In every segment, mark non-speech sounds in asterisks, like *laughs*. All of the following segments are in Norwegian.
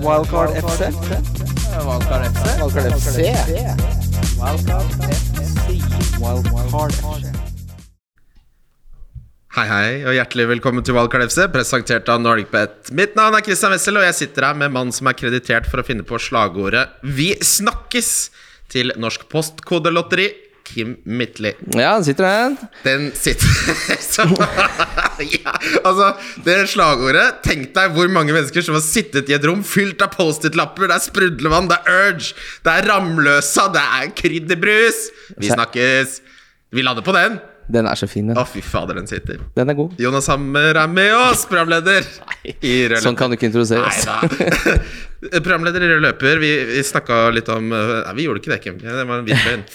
Wildcard FC. Wildcard FC. Wildcard FC. Wildcard FC. Hei, hei, og hjertelig velkommen til Wildcard FC, presentert av NordicBet. Mitt navn er Christian Wessel, og jeg sitter her med mannen som er kreditert for å finne på slagordet 'Vi snakkes' til Norsk Postkodelotteri, Kim Midtly. Ja, den sitter der. Den sitter *laughs* *laughs* ja, Altså, det slagordet Tenk deg hvor mange mennesker som har sittet i et rom fylt av Post-It-lapper. Det er sprudlevann, det er Urge, det er Ramløsa, det er krydderbrus. Vi snakkes. Vi lander på den. Den er så fin, den. Å, fy fader, den sitter. Den er god. Jonas Hammer er med oss, programleder. Sånn kan du ikke introdusere oss. *laughs* programleder i rød løper. Vi, vi snakka litt om eh, Nei, vi gjorde ikke det, Kim. Det var en hvit løgn.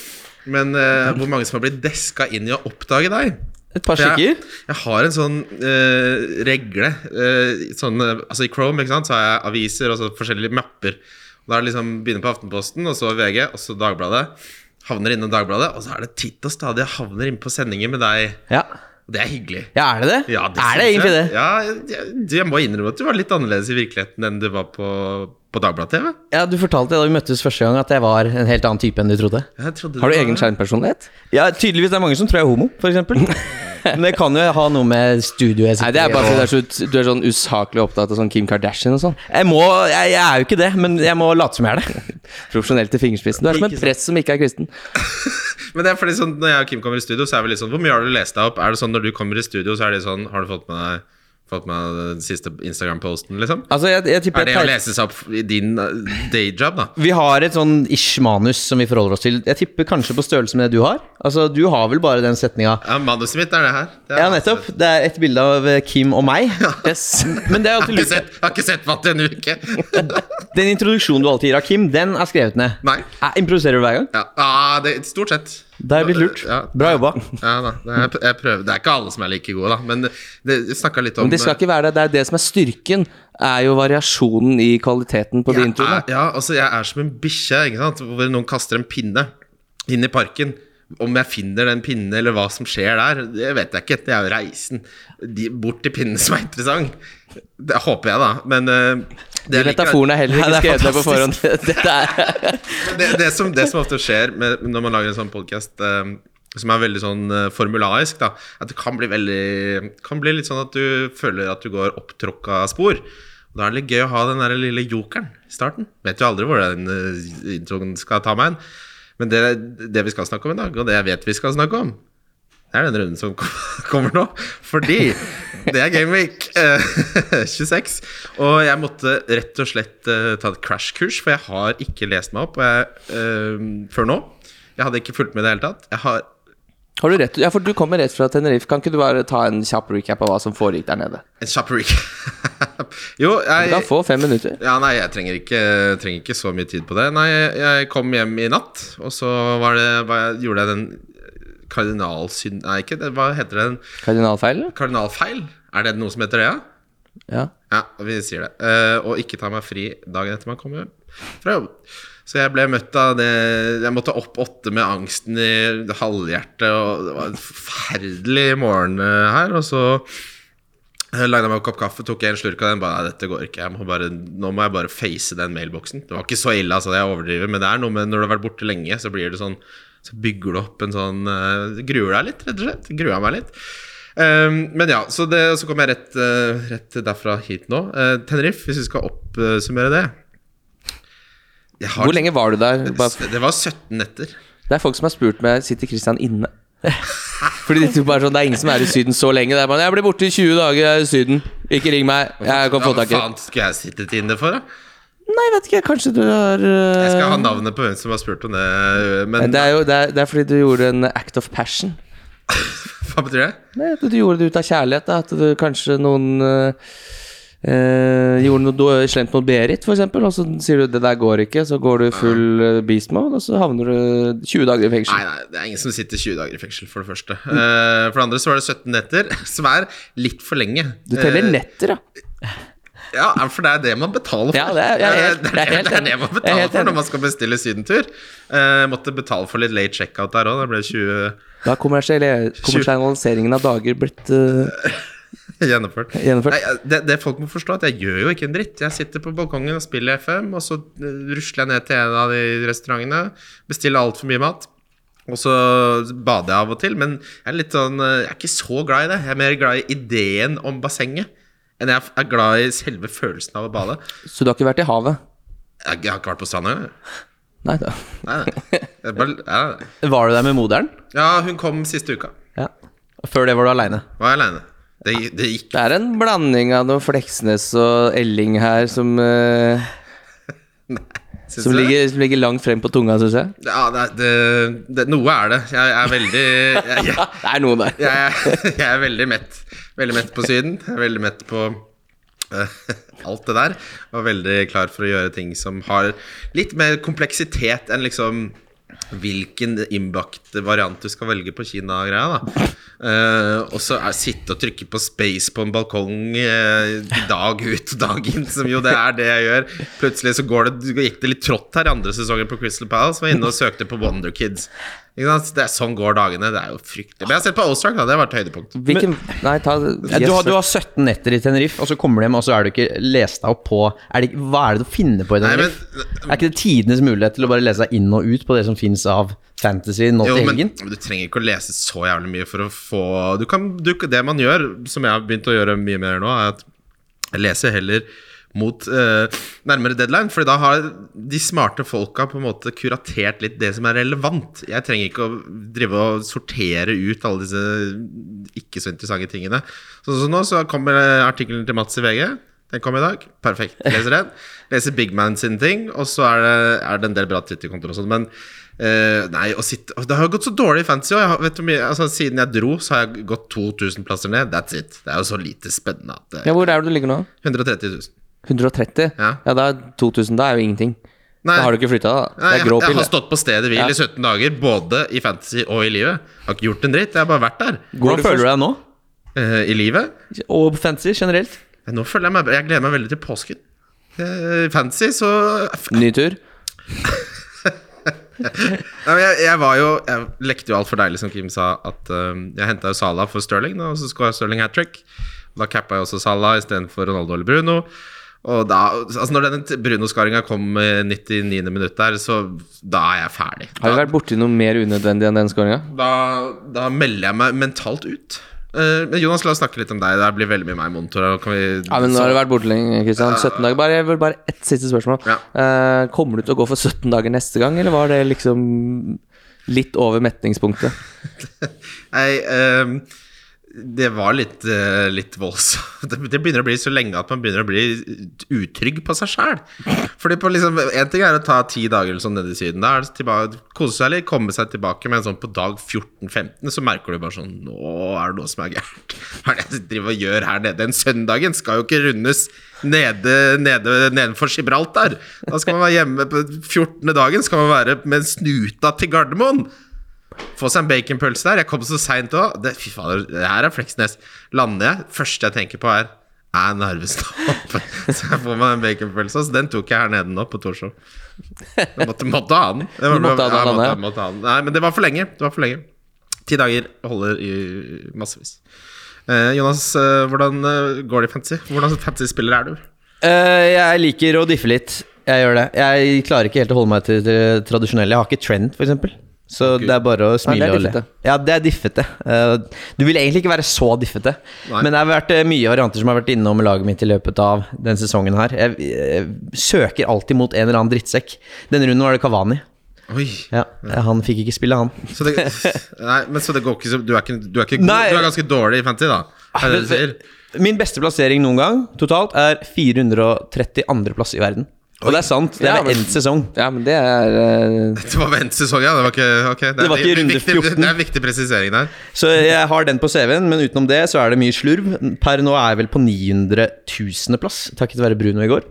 Men uh, hvor mange som har blitt deska inn i å oppdage deg? Et par For jeg, jeg har en sånn uh, regle Uh, sånn, eh, Altså I Chrome ikke sant, så har jeg aviser og så forskjellige mapper. Og Da er det liksom Begynner på Aftenposten, og så VG, og så Dagbladet. Havner innom Dagbladet, og så er det titt og stadig jeg havner inn på sendinger med deg. Ja. Det er hyggelig. ja, er det det? Ja, det er det egentlig det? Ja, jeg, jeg må innrømme at du var litt annerledes i virkeligheten enn du var på, på Dagbladet-TV. Ja, Du fortalte da vi møttes første gang at jeg var en helt annen type enn du trodde. Trodde Har du egen skjermpersonlighet? Ja, tydeligvis. Det er mange som tror jeg er homo, f.eks. *laughs* Men det kan jo ha noe med studioet Nei, det er bare fordi du er, så, du er sånn usaklig opptatt av sånn Kim Kardashian og sånn. Jeg må, jeg, jeg er jo ikke det, men jeg må late som jeg er det. *laughs* Profesjonell til fingerspissen. Du er som en Ikke prest som ikke er kristen. *laughs* Men det er fordi sånn, Når jeg og Kim kommer i studio, så er vi litt sånn Hvor mye har du lest deg opp? Er det sånn Når du kommer i studio, så er det sånn Har du fått med deg Fått med den siste Instagram-posten, liksom? Altså, jeg, jeg Er det å lese seg opp i din uh, dayjob, da? Vi har et sånn ish-manus som vi forholder oss til. Jeg tipper kanskje på størrelse med det du har. Altså, Du har vel bare den setninga Ja, Manuset mitt er det her. Det er Ja, nettopp. Det er et bilde av eh, Kim og meg. *laughs* Yes. Men det er alltid lurt. sett, jeg har ikke sett på det en uke. *laughs* Den introduksjonen du alltid gir av Kim, den er skrevet ned. Nei. Jeg Improviserer du hver gang? Ja, ah, det, stort sett. Da er blitt lurt. Ja. Bra jobba. Ja da, det jeg prøver. Det er ikke alle som er like gode, da. Men det, det snakka litt om Men det skal ikke være det. Det er det som er styrken, er jo variasjonen i kvaliteten på de introene. ja, altså jeg er som en bikkje hvor noen kaster en pinne inn i parken. Om jeg finner den pinnen, eller hva som skjer der, det vet jeg ikke. Det er jo reisen de, bort til pinnen som er interessant. Det håper jeg, da. Men uh, det, De metaforene er heller ikke det skrevet ned på forhånd. *laughs* Dette er *laughs* det, det, som, det som ofte skjer med, når man lager en sånn podkast som er veldig sånn formularisk formulaisk, da, at det kan bli veldig Kan bli litt sånn at du føler at du går opptråkka spor. Og Da er det litt gøy å ha den der lille jokeren i starten. Vet jo aldri hvor den eh, introen skal ta meg hen. Men det, det vi skal snakke om i dag, og det jeg vet vi skal snakke om, det er den runden som *laughs* kommer nå. Fordi det er Game Week eh, *laughs* 26. Og jeg måtte rett og slett eh, ta et crashkurs, for jeg har ikke lest meg opp jeg, uh, før nå. Jeg hadde ikke fulgt med i det hele tatt. Jeg har Har du rett? Ja, for du kommer rett fra Tenerife. Kan ikke du bare ta en kjapp recap av hva som foregikk der nede? en kjapp recap. *laughs* jo, Du jeg kan få fem minutter. Ja, nei, jeg trenger ikke, trenger ikke så mye tid på det. Nei, jeg, jeg kom hjem i natt, og så var det, var, gjorde jeg den kardinalsynd... Nei, ikke det, hva heter det? Den Kardinalfeil? Kardinalfeil? Er det noe som heter det, ja? Ja. Ja, vi sier det. Uh, og ikke ta meg fri dagen etter man kommer fra jobb. Så jeg ble møtt av det Jeg måtte opp åtte med angsten i halvhjertet, og det var en forferdelig morgen eh, her. Og så eh, lagde jeg meg en kopp kaffe, tok jeg en slurk av den. Bare, dette går ikke. Må bare, nå må jeg bare face den mailboksen. Det var ikke så ille, altså, jeg overdriver, men det er noe med når du har vært borte lenge, så blir det sånn Så bygger du opp en sånn uh, Gruer deg litt, rett og slett. Grua meg litt. Um, men ja, så, det, så kom jeg rett, uh, rett derfra hit nå. Uh, Tenerife, hvis vi skal oppsummere det har- Hvor lenge var du der? Bare, Det var 17 netter. det er folk som har spurt meg Sitter Christian inne. *laughs* Fordi de tror bare sånn Det er ingen som er i Syden så lenge. Det er bare, Jeg blir borte i 20 dager jeg er i Syden. Ikke ring meg. Jeg kan få tak i Hva faen skulle jeg sittet inne for, da? Nei, vet ikke. Kanskje du har uh... Jeg skal ha navnet på hvem som har spurt om det. Men det er jo det er, det er fordi du gjorde en act of passion. *laughs* hva betyr det? Nei, at du gjorde det ut av kjærlighet. Da. At du kanskje noen uh, gjorde noe do- slemt mot Berit, eksempel, og så sier du 'det der går ikke', så går du full beast mode, og så havner du 20 dager i fengsel. Nei, nei, det er ingen som sitter 20 dager i fengsel, for det første. Eh, for det andre så var det 17 netter, *laughs* som er litt for lenge. Du teller Eh, netter, ja. *laughs* Ja, for det er det man betaler for. Ja, det er- helt- det, er det, er det man er betaler for når man skal bestille sydentur. Uh, måtte betale for litt late checkout der òg. Det ble 20 Da kommer kommersiali- kommersialiseringen av dager blitt uh, *laughs* Gjennomført. Gjennomført. Nei, det, det folk må forstå, at jeg gjør jo ikke en dritt. Jeg sitter på balkongen og spiller FM, og så eh, rusler jeg ned til en av de restaurantene, bestiller altfor mye mat. Og så bader jeg av og til, men jeg er litt sånn Jeg er ikke så glad i det. Jeg er mer glad i ideen om bassenget enn jeg er glad i selve følelsen av å bade. Så du har ikke vært i havet? Jeg, jeg har ikke vært på stranda. Nei da. Nei, nei. Bare, ja. Var du der med moderen? ja, hun kom siste uka. Ja. Før det var du aleine? Var jeg aleine. Det, det gikk Det er en blanding av noe Fleksnes og Elling her som *laughs* uh... Syns som, ligger, som ligger langt frem på tunga, syns jeg. Ja, det, det, det, noe er det. Jeg er veldig jeg, jeg, *laughs* Det er noe der. jeg, jeg er veldig mett. Veldig mett på Syden. Jeg er veldig mett på uh, alt det der. Og veldig klar for å gjøre ting som har litt mer kompleksitet enn liksom hvilken innbakt variant du skal velge på Kina-greia. da uh, Og så sitte og trykke på space på en balkong uh, dag ut og dag inn, som jo det er det jeg gjør. Plutselig så det, gikk det litt trått her i andre sesongen på Crystal Palace. Var inne og søkte på Wonder Kids. Ikke sant? Det er sånn går dagene. Det er jo fryktelig. Men jeg har sett på Ozark, da. Det har vært høydepunkt. Hvilken Nei, ta yes, du, har, du har 17 netter i Tenerife, og så kommer du hjem, og så er du ikke lest deg opp på er det, Hva er det du finner på i Nei, men- Tenerife? er ikke det tidenes mulighet til å bare lese deg inn og ut på det som fins av fantasy nå til helgen? men du trenger ikke å lese så jævlig mye for å få du kan, du, Det man gjør, som jeg har begynt å gjøre mye mer nå, er at jeg leser heller mot eh, nærmere deadline. Fordi da har de smarte folka på en måte kuratert litt det som er relevant. Jeg trenger ikke å drive og sortere ut alle disse ikke så interessante tingene. Sånn som nå, så kommer artikkelen til Mats i VG. Den kom i dag. Perfekt. Leser den. Leser Big Man sine ting, og så er det, er det en del bra Twitter-kontoer og sånn. Men eh, nei, å sitte Det har jo gått så dårlig i fantasy òg. Altså, siden jeg dro, så har jeg gått 2000 plasser ned. That's it. Det er jo så lite spennende at det, Ja, hvor er det du ligger nå? 130 000. 130? Ja. ja, da er 2000. Da er jo ingenting. Nei. Da har du ikke flytta, da. Det Nei, er grå jeg, jeg har stått på stedet hvil Ja. i 17 dager, både i fantasy og i livet. Jeg har ikke gjort en dritt. Jeg har bare vært der. Hvordan føler du deg nå? Uh, I livet. Og fantasy generelt? Nå føler jeg meg Jeg gleder meg veldig til påsken. Uh, fantasy, så Ny tur. *laughs* Nei, jeg, jeg var jo Jeg lekte jo altfor deilig, som Kim sa, at uh, jeg henta jo Salah for Sterling, og så skåra Sterling hat trick. Da cappa jeg også Salah istedenfor Ronaldo eller Bruno. Og da, altså Når denne Bruno-skaringa kom i 99. minutt der, så da er jeg ferdig. Har du vært borti noe mer unødvendig enn den skåringa? da, da melder jeg meg mentalt ut. Men Jonas, la oss snakke litt om deg. Det blir veldig mye meg i monitor. Kan vi, Ja, men nå har du vært borte lenge, Kristian. 17 dager. Bare, jeg vil bare ett siste spørsmål. Ja. Uh, kommer du til å gå for 17 dager neste gang, eller var det liksom litt over metningspunktet? *laughs* Nei, ehm, det var litt, eh, litt voldsomt. *laughs* Det, begynner å bli så lenge at man begynner å bli utrygg på seg sjæl. Fordi på liksom En ting er å ta ti dager eller sånn nede i Syden. Da er tilbake, kose seg litt, komme seg tilbake. Men sånn på dag 14-15 så merker du bare sånn Nå er det noe som er gærent. *laughs* Hva er det jeg driver og gjør her nede? Den søndagen skal jo ikke rundes nede, nede nedenfor Gibraltar. Da skal man være hjemme på 14. dagen. Skal man være med snuta til Gardermoen. Få seg en baconpølse der. Jeg kom så seint òg. Fy fader, det her er Fleksnes. Lander jeg, første jeg tenker på, er Er Narvestad oppe? *laughs* Så jeg får meg en baconpølse. Så den tok jeg her nede nå, på Torshov. Jeg måtte, måtte ha den. Var, Du måtte ha den, måtte, måtte ha den. Nei, men det var for lenge. Det var for lenge. Ti dager holder i massevis. Eh, Jonas, eh, hvordan eh, går det i fantasy? Hvordan fantasy-spiller er du? Uh, jeg liker å diffe litt. Jeg gjør det. Jeg klarer ikke helt å holde meg til det tradisjonelle. Jeg har ikke trend, f.eks. Så Gud. det er bare å smile og le. Ja, det er diffete. Eh, du vil egentlig ikke være så diffete. Nei. Men det har vært eh, mye varianter som har vært innom laget mitt i løpet av den sesongen her. Jeg, jeg søker alltid mot en eller annen drittsekk. Denne runden var det Kavani. Oi. Ja, Han fikk ikke spille, han. Så det, nei, men så det går ikke så Du er, ikke, du er, ikke god, Nei. du er ganske dårlig i fantasy, da? Er det det du sier? Min beste plassering noen gang totalt er 432. plass i verden. Og det er sant. Det Ja, er men- ved endt sesong. Ja, men det er uh, Det var endt sesong, ja. Det var ikke, okay. det, Det var er ikke runde viktig, 14. Det er en viktig presisering der. Så jeg har den på CV-en, men utenom det så er det mye slurv. Per nå er jeg vel på 900 000. plass, takket være Bruno i går.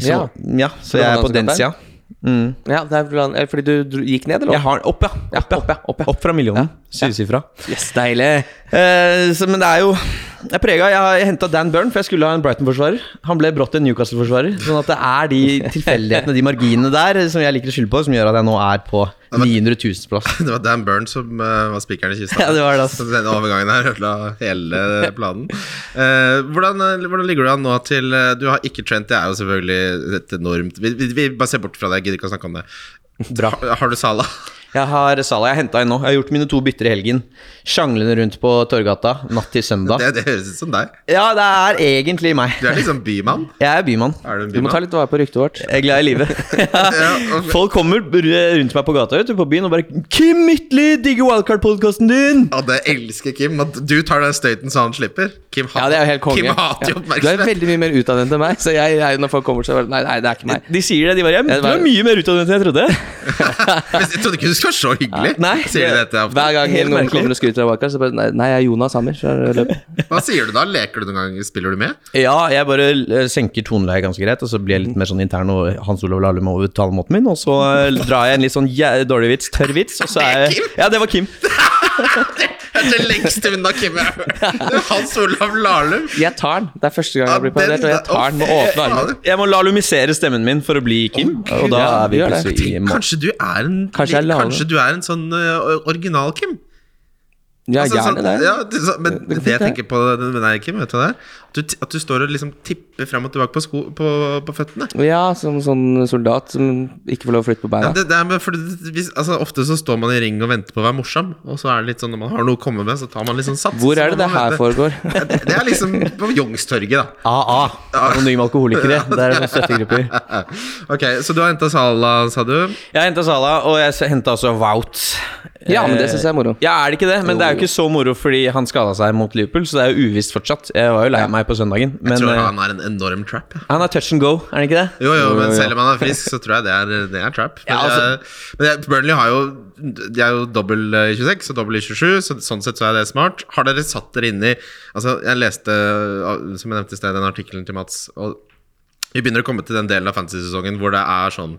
Så, Ja. ja. så jeg er på den sida. Mm. Ja, det er eh, fordi du gikk ned, eller? Jeg har opp, ja. Ja, Opp, ja. opp, ja, opp, ja. Opp fra millionen. Syvsifra. Yes, deilig. Eh, så, men det er jo Jeg prega. Jeg henta Dan Burn, for jeg skulle ha en Brighton-forsvarer. Han ble brått en Newcastle-forsvarer. Sånn at det er de *laughs* tilfeldighetene, de marginene der, som jeg liker å skylde på, som gjør at jeg nå er på 900 000 plass. *laughs* Det var Dan Burn som uh, var spikeren i kista. Ja, det var det, ass. Den overgangen her ødela hele *laughs* planen. Uh, hvordan, eh, hvordan ligger du an nå til uh, Du har ikke Trent, det er jo selvfølgelig et enormt Vi, vi, vi bare ser bort fra det, jeg gidder ikke å snakke om det. Bra. Har, har du Sala? Jeg har Salah jeg henta inn nå. Jeg har gjort mine to bytter i helgen. Sjanglende rundt på Torgata natt til søndag. Det, det høres ut som deg. Ja, det er egentlig meg. Du er liksom bymann. *laughs* Jeg er bymann. Er du en bymann? Du må ta litt vare på ryktet vårt. Jeg er glad i livet. *laughs* og- Folk kommer rundt meg på gata ute på byen og bare 'Kim Midtly, digger Wildcard-podkasten din!' Ja, det elsker Kim. At du tar den støyten så han slipper. Kim, hat- Ja, det er jo helt konge. Kim hater jo oppmerksomhet. Du er veldig mye mer utadvendt enn meg, så jeg, jeg, når folk kommer, så bare Nei, nei, det er ikke meg. De sier det. De bare Ja, det 'Du er mye mer utadvendt enn jeg trodde'. *laughs* Jeg trodde ikke du skulle var så hyggelig. Nei, Sier de det- dette ofte? Hver gang Helt noen merkelig. kommer og skryter av Wildcard, så bare Nei, nei jeg er Jonas Hammer. Så løp. *laughs* Hva sier du da? Leker du noen gang? Spiller du med? Ja, jeg bare eh, senker toneleiet ganske greit, og så blir jeg litt mer sånn intern og Hans Olav Lahlum over talemåten min, og så eh, drar jeg en litt sånn jæ- dårlig vits, tørr vits, og så er jeg Ja, det var Kim. *laughs* *laughs* Det er det lengste unna Kim jeg har hørt. Det Hans Olav Lahlum. Jeg tar den. Det er første gang jeg blir parodiert, og jeg tar den med åpne armer. Jeg må lalumisere stemmen min for å bli Kim, og da er vi plutselig i mål. Kanskje du er en Kanskje du er en sånn uh, original Kim? Ja, Altså, gjerne sånn, det. ja, det, så, men Det jeg det. tenker på med deg, Kim, vet du det? At du, at du står og liksom tipper fram og tilbake på, sko, på, på føttene. Ja, som sånn soldat som ikke får lov å flytte på Ja, det, det er for hvis, altså, ofte så står man i ring og venter på å være morsom, og så er det litt sånn når man har noe å komme med, så tar man litt sånn sats. Hvor er det det man her foregår? *laughs* Det, det er liksom på Youngstorget, da. AA. Anonyme alkoholikere. Det er noen støttegrupper. *laughs* Ok, Så du har henta Sala, sa du? Jeg henta Sala, og jeg henta også Wout. Ja, men det syns jeg er moro. Ja, er det ikke det? Men det er jo ikke så moro fordi han skada seg mot Liverpool, så det er jo uvisst fortsatt. Jeg var jo lei meg på søndagen, Jeg tror eh, han er en enorm trap. Ja. han er touch and go, er han ikke det? Jo, jo, men selv om han er frisk, så tror jeg det er, det er trap. Men, Ja, altså- men jeg, Burnley har jo De er jo dobbel eh, i 26 og dobbel i 27, så sånn sett så er det smart. Har dere satt dere inn i Altså, jeg leste, som jeg nevnte i sted, den artikkelen til Mats, og vi begynner å komme til den delen av fantasy-sesongen hvor det er sånn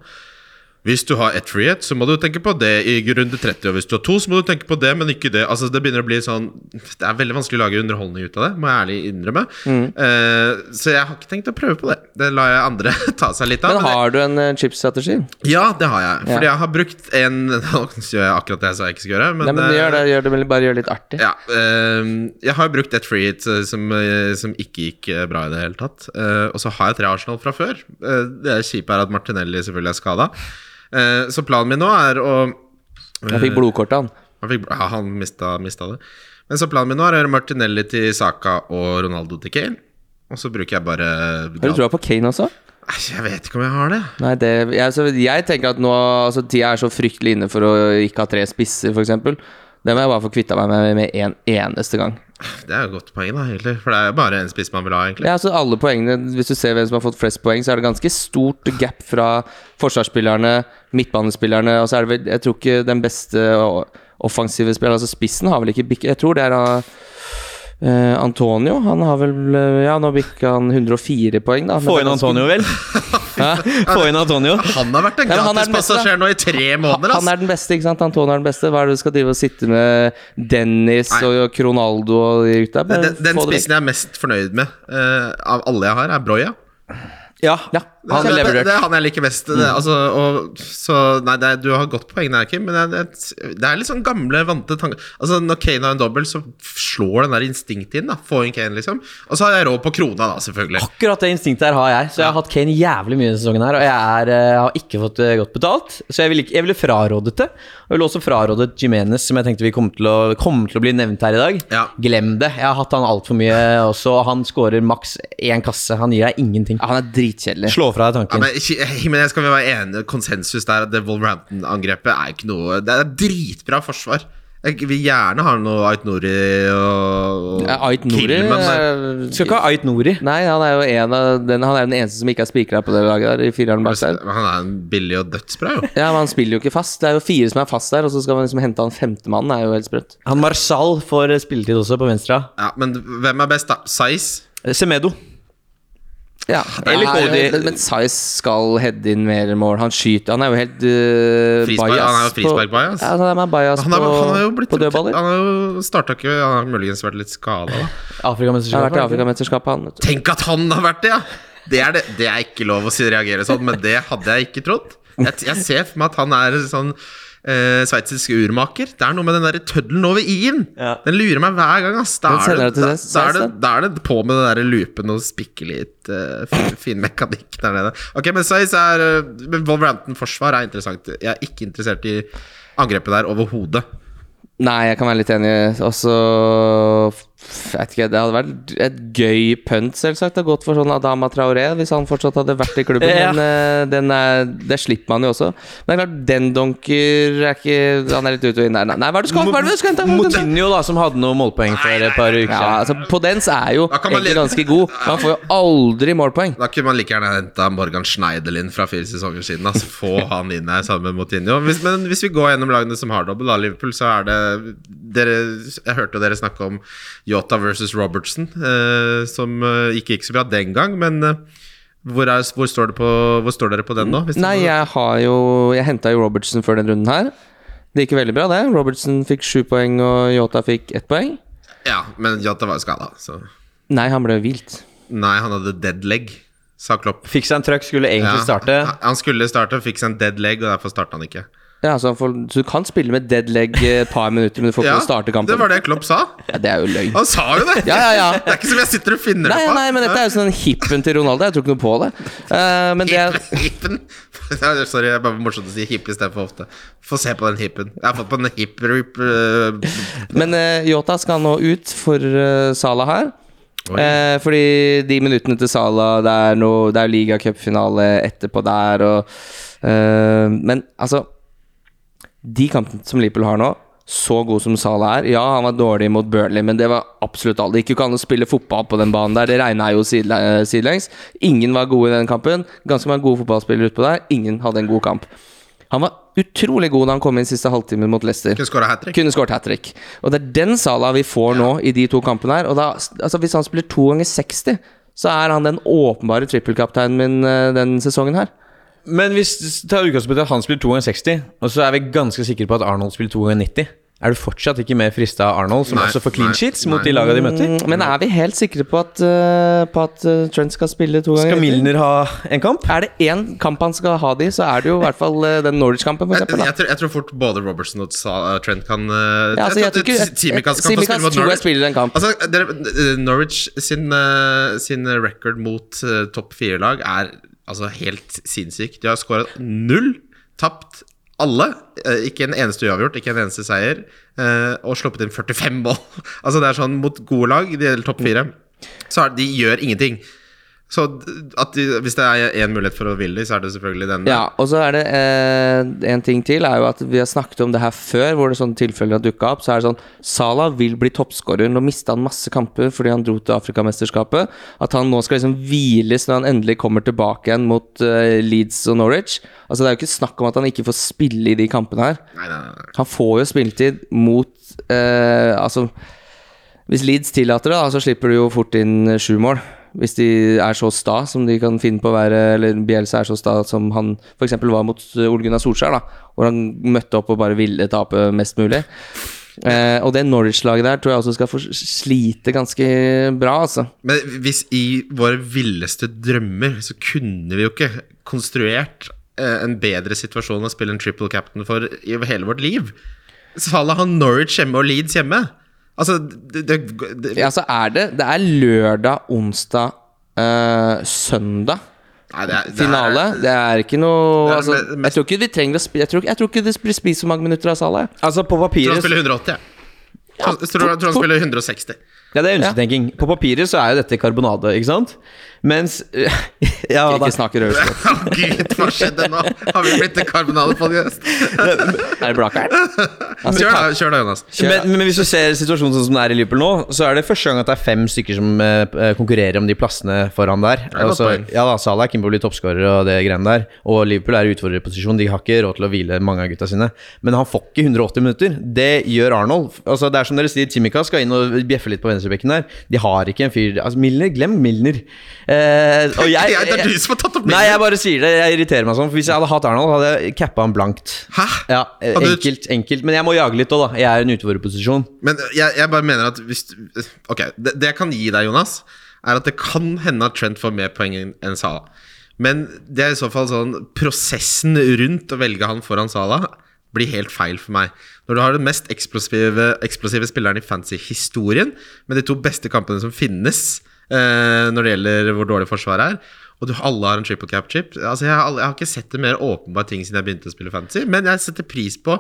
hvis du har ett frihet, så må du tenke på det i runde 30. Og hvis du har to, så må du tenke på det, men ikke det. Altså Det begynner å bli sånn Det er veldig vanskelig å lage underholdning ut av det, må jeg ærlig innrømme. Mm. Uh, så jeg har ikke tenkt å prøve på det. Det lar jeg andre *laughs* ta seg litt av. Men men det- har du en uh, chipsstrategi? ja, det har jeg. Fordi Ja. jeg har brukt en *laughs* Nå gjør jeg akkurat det jeg sa jeg ikke skal gjøre, men, Nei, men eh, gjør det, gjør det bare gjør det litt artig. Ja, uh, jeg har brukt et free hit eh, som, eh, som ikke gikk eh, bra i det hele tatt. Eh, og så har jeg tre Arsenal fra før. Eh, det kjipe er at Martinelli selvfølgelig er skada. Så planen min nå er å Jeg fikk blodkortet, han. Han, fikk, ja, han mista, mista det. Men så planen min nå er å gjøre Martinelli til Saka og Ronaldo til Kane. Og så bruker jeg bare Har du troa på Kane også? Jeg vet ikke om jeg har det. Nei, det, jeg, altså, jeg tenker at nå altså, Tida er så fryktelig inne for å ikke ha tre spisser, f.eks. Det må jeg bare få kvitta meg med med en eneste gang. Det er jo et godt poeng, da, egentlig. For det er jo bare en spiss man vil ha, egentlig. Ja, altså alle poengene Hvis du ser hvem som har fått flest poeng, så er det ganske stort gap fra forsvarsspillerne, midtbanespillerne Og så er det vel Jeg tror ikke den beste offensive spilleren, altså spissen, har vel ikke bikket Jeg tror det er uh, Antonio. Han har vel eh, Ja, nå bikka han 104 poeng, da. Få inn Antonio, vel? *laughs* Få inn Antonio. Han har vært en han er gratispassasjer nå i tre måneder, Han ass! er den beste, ikke sant? Antonio er den beste. Hva er det du skal drive og sitte med Dennis Nei. og Cronaldo og de gutta? Den, den spissen jeg er mest fornøyd med uh, av alle jeg har, er Broya. Ja, Ja, han det, det, det er han jeg liker best. Det, altså, og, så Nei, det du har godt poeng der, Kim, men det, det, det er litt sånn gamle, vante tanker. Altså, når Kane har en dobbel, så slår den der instinktet inn. da Få inn Kane, liksom. Og så har jeg råd på krona, da, selvfølgelig. Akkurat det instinktet her har jeg. Så jeg har hatt Kane jævlig mye denne sesongen her, og jeg er, jeg har ikke fått eh, godt betalt. Så jeg ville jeg ville frarådet det. Og jeg ville også frarådet Jimenez, som jeg tenkte vi kommer til å, kom til å bli nevnt her i dag. Ja. Glem det. Jeg har hatt han altfor mye også. Han scorer maks én kasse. Han gir deg ingenting. Ja, han er dritkjedelig. Slå fra deg Ja, men, men jeg skal vel være enig Konsensus der at det Wolverhampton-angrepet er ikke noe Det er dritbra forsvar. Jeg vil gjerne ha noe Ait Nori og, og Ja, Ait Nouri Kilman, men- eh, Skal ikke ha Ait Nori. Nei, han er jo en av den, Han er den eneste som ikke er spikra på det laget der. I fireren bak der. Han er en billig og dødsbra, jo. Ja, men Han spiller jo ikke fast. Det er jo fire som er fast der, og så skal man liksom hente han femtemann. er jo helt sprøtt. Han Marsal får spilletid også på venstre. Ja, men hvem er best, da? Size? Eh, Semedo. Ja, Eller Cody. Men, men Size skal heade inn mer mål. Han skyter Han er jo helt uh, Frispark- han er jo frispark-bias. Ja, han er bajas Han har, på, han har jo blitt på dødballer. Han har jo starta ikke Han har muligens vært litt skada, da. Han har vært i Afrikamesterskapet. Afrikamesterskapet, han. Tenk at han har vært det, ja! Det er, det, det er ikke lov å si reagere sånn, men det hadde jeg ikke trodd. Jeg, jeg ser for meg at han er sånn eh, sveitsisk urmaker. Det er noe med den der tøddelen over i-en. Ja. Den lurer meg hver gang, ass. Da er, det, da, da, er det, da er det på med den der loopen og spikke litt uh, fin, fin mekanikk der nede. Ok, men Sveits er uh, Wolverhampton-forsvar er interessant. Jeg er ikke interessert i angrepet der overhodet. Nei, jeg kan være litt enig. Og så f- vet ikke, Det hadde vært et gøy punt, selvsagt. Det gått for sånn Adama Traoré hvis han fortsatt hadde vært i klubben. *laughs* Ja. Men eh, den er, det slipper man jo også. Men det er klart, den donker er ikke Han er litt ute og inn der. Nei, hva er det du skal, hva er det du skal hente? Moutinho, da, som hadde noen målpoeng for et par uker Ja, siden. altså Podens er jo Da kan man egentlig ganske god. Han får jo aldri målpoeng. Da kunne man like gjerne henta Morgan Schneiderlin fra fire sesonger siden. Altså, få han inn her sammen med Moutinho. Hvis, men hvis vi går gjennom lagene som har dobbel, da, Liverpool, så er det dere, Jeg hørte dere snakke om Yota versus Robertson, eh, som eh, ikke gikk så bra den gang, men eh, hvor, er, hvor, står det på, hvor står dere på den nå? Hvis Nei, jeg har jo Jeg henta jo Robertson før den runden her. Det gikk veldig bra, det. Robertson fikk sju poeng, og Yota fikk ett poeng. Ja, men Yota var jo skada, så Nei, han ble vilt. Nei, han hadde dead leg, sa Klopp. Fikk seg en trøkk, skulle egentlig Ja, starte. Han skulle starte, fikk seg en dead leg, og derfor starta han ikke. Ja, så, han får, så du kan spille med dead leg et par minutter, men du får ikke Ja, starte kampen. det var det Klopp sa. Ja, det er jo løgn. Han sa jo det! Ja, ja, ja. Det er ikke som jeg sitter og finner Nei, det på. nei, men dette er jo sånn hippen til Ronaldo. Jeg tror ikke noe på det. Uh, men det er Hippen *laughs* Sorry, det er bare morsomt å si hipp istedenfor ofte. Få se på den hippen. Jeg har fått på den hip-rip. uh, Men uh, Yota skal nå ut for uh, Salah her. Eh, fordi de minuttene til Salah Det er, er ligacupfinale etterpå der og eh, Men altså De kampene som Liverpool har nå, så god som Salah er Ja, han var dårlig mot Burnley, men det var absolutt alle. Det gikk jo ikke an å spille fotball på den banen der. Det regna jo eh, sidelengs. Ingen var gode i den kampen. Ganske mange gode fotballspillere utpå der. Ingen hadde en god kamp. Han var utrolig god da han kom inn siste halvtimen mot Leicester. Kunne skåret hat trick. Og det er den Salah vi får nå i de to kampene her. Og da, altså Hvis han spiller to ganger 60, så er han den åpenbare trippelkapteinen min denne den sesongen her. Men hvis tar utgangspunkt i at han spiller 2 ganger 60, og så er vi ganske sikre på at Arnold spiller 2 ganger 90, er du fortsatt ikke mer frista av Arnold, som Nei, også får clean nei, sheets mot de laga de møter? Mm, Men er vi helt sikre på at, uh, på at eh, Trent skal spille to ganger? Skal Milner ha en kamp? Er det én kamp han skal ha de, så er det jo i hvert fall uh, den Norwich-kampen, for Jeg, eksempel, jeg, tror, jeg tror fort både Robertson og Trent kan uh, Ja, altså, jeg jeg, jeg, Tsimikas kan få Tsimikas spille mot Norwich. spiller en kamp. Altså, dere, Norwich sin, sin record mot topp fire-lag er altså helt sinnssyk. De har skåret null, tapt alle. eh, ikke en eneste uavgjort, ikke en eneste seier. eh, og sluppet inn 45 mål. *laughs* altså Det er sånn mot gode lag, de topp fire, så de gjør ingenting. Så de, hvis det er én mulighet for å ville så er det selvfølgelig denne. Ja, og så er det eh, en ting til, er jo at vi har snakket om det her før, hvor det sånne tilfeller har dukka opp. Så er det sånn Salah vil bli toppskårer. Nå mista han masse kamper fordi han dro til Afrikamesterskapet. At han nå skal liksom hviles når han endelig kommer tilbake igjen mot eh, Leeds og Norwich. Altså Det er jo ikke snakk om at han ikke får spille i de kampene her. Nei, nei, nei. Han får jo spilletid mot eh, Altså Hvis Leeds tillater det, da, så slipper du jo fort inn sju mål. Hvis de er så sta som de kan finne på å være, eller Bielsa er så sta som han f.eks. var mot eh, Ole Gunnar Solskjær, da, hvor han møtte opp og bare ville tape mest mulig. Eh, og det Norwich-laget der tror jeg også skal få slite ganske bra, altså. Men hvis i våre villeste drømmer så kunne vi jo ikke konstruert eh, en bedre situasjon å spille en triple captain for i hele vårt liv. Salah har Norwich hjemme og Leeds hjemme. Altså, det, det, det Ja, altså er det Det er lørdag, onsdag, øh, søndag. Nei, det er, det er- Finale. Det er ikke noe er altså, me- mest- Jeg tror ikke vi trenger å spi- jeg, tror, jeg tror ikke det blir spist så mange minutter av Salah. Altså, på papiret tror han spiller 180, jeg. Ja. tror, jeg tror han spiller 160. Ja, det er ønsketenking. På papiret så er jo dette karbonade, ikke sant? Mens *laughs* Ja, Ikke rødslett. *laughs* Å gud, hva skjedde nå? Har vi blitt en karbonade-podcast? Er det Blakkern? *laughs* Kjør da, kjør da, Jonas. Men, men hvis du ser situasjonen sånn som det er i Liverpool nå, så er det første gang at det er fem stykker som uh, konkurrerer om de plassene foran der. er Altså, ja da, Salah er keen på å bli toppskårer og det greiene der. Og Liverpool er i utfordrerposisjon. De har ikke råd til å hvile mange av gutta sine. Men han får ikke 180 minutter. Det gjør Arnold. Altså, det er som dere sier, Timika skal inn og bjeffe litt på venstrebekken der. De har ikke en fyr Altså, Milner, glem Milner. Eh, og *laughs* jeg, det er du som har tatt opp Nei, jeg bare sier det. Jeg irriterer meg sånn. For hvis jeg hadde hatt Arnold, hadde jeg cappa han blankt. Hæ? Ja, eh, du- enkelt, enkelt. Men jeg må jage litt òg, da. Jeg er i en utfordrerposisjon. Men jeg, jeg bare mener at hvis Ok, det, det jeg kan gi deg, Jonas, er at det kan hende at Trent får mer poeng enn Sala. Men det er i så fall sånn prosessen rundt å velge han foran Sala blir helt feil for meg. Når du har den mest eksplosive, eksplosive spilleren i fantasy-historien, med de to beste kampene som finnes eh, når det gjelder hvor dårlig forsvaret er, og du, alle har en triple cap chip altså, jeg, har, jeg har ikke sett det mer åpenbare ting siden jeg begynte å spille fantasy, men jeg setter pris på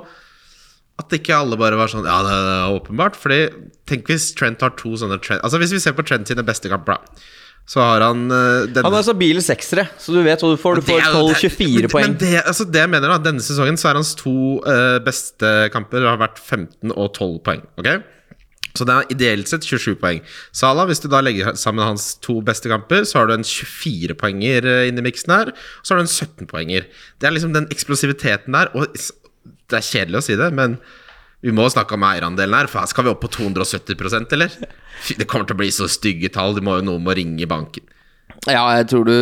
at ikke alle bare var sånn Ja, det er åpenbart. Fordi tenk hvis Trent har to sånne Trent Altså Hvis vi ser på Trent sine beste kamper, da, så har han uh, denne Han har stabile seksere, så du vet hva du får. Du får er 12-24 poeng. Men det, altså det jeg mener da Denne sesongen så er hans to uh, beste kamper har vært 15 og 12 poeng. Ok? Så det er ideelt sett 27 poeng. Salah, hvis du da legger sammen hans to beste kamper, så har du en 24-poenger inni miksen her. Og så har du en 17-poenger. Det er liksom den eksplosiviteten der. Og det er kjedelig å si det, men vi må snakke om eierandelen her. For her skal vi opp på 270% eller? Det kommer til å bli så stygge tall. Det må jo Noen må ringe i banken. Ja, jeg tror du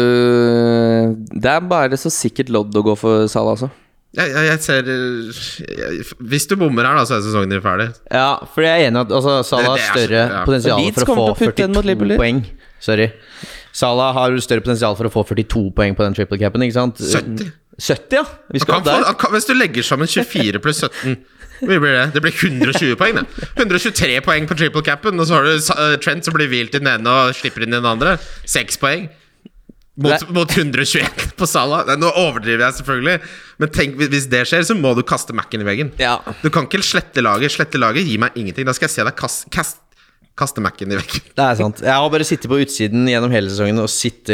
Det er bare så sikkert lodd å gå for Salah, altså. Jeg, jeg, jeg ser jeg, Hvis du bommer her, da, så er sesongen din ferdig. Ja, for jeg er enig i at altså, Salah har det er større ja. potensial for å få å putte en mot 42 poeng. Sorry. Salah har større potensial for å få 42 poeng på den triple capen, ikke sant? 70. 70, ja. Vi skal kan få, der. kan, hvis du legger sammen 24 pluss 17 Hvor blir det? Det blir 120 poeng, det. 123 poeng på triple capen, og så har du eh, Trent som blir hvilt i den ene og slipper inn i den andre. 6 poeng. Mot, mot 121 *laughs* på Salah. Nå overdriver jeg selvfølgelig, men tenk hvis- det skjer, så må du kaste Mac-en i veggen. Ja. Du kan ikke slette laget. Slette laget gir meg ingenting. Da skal jeg se deg kast, kast, kaste Mac-en i veggen. Det er sant. Jeg har bare sittet på utsiden gjennom hele sesongen og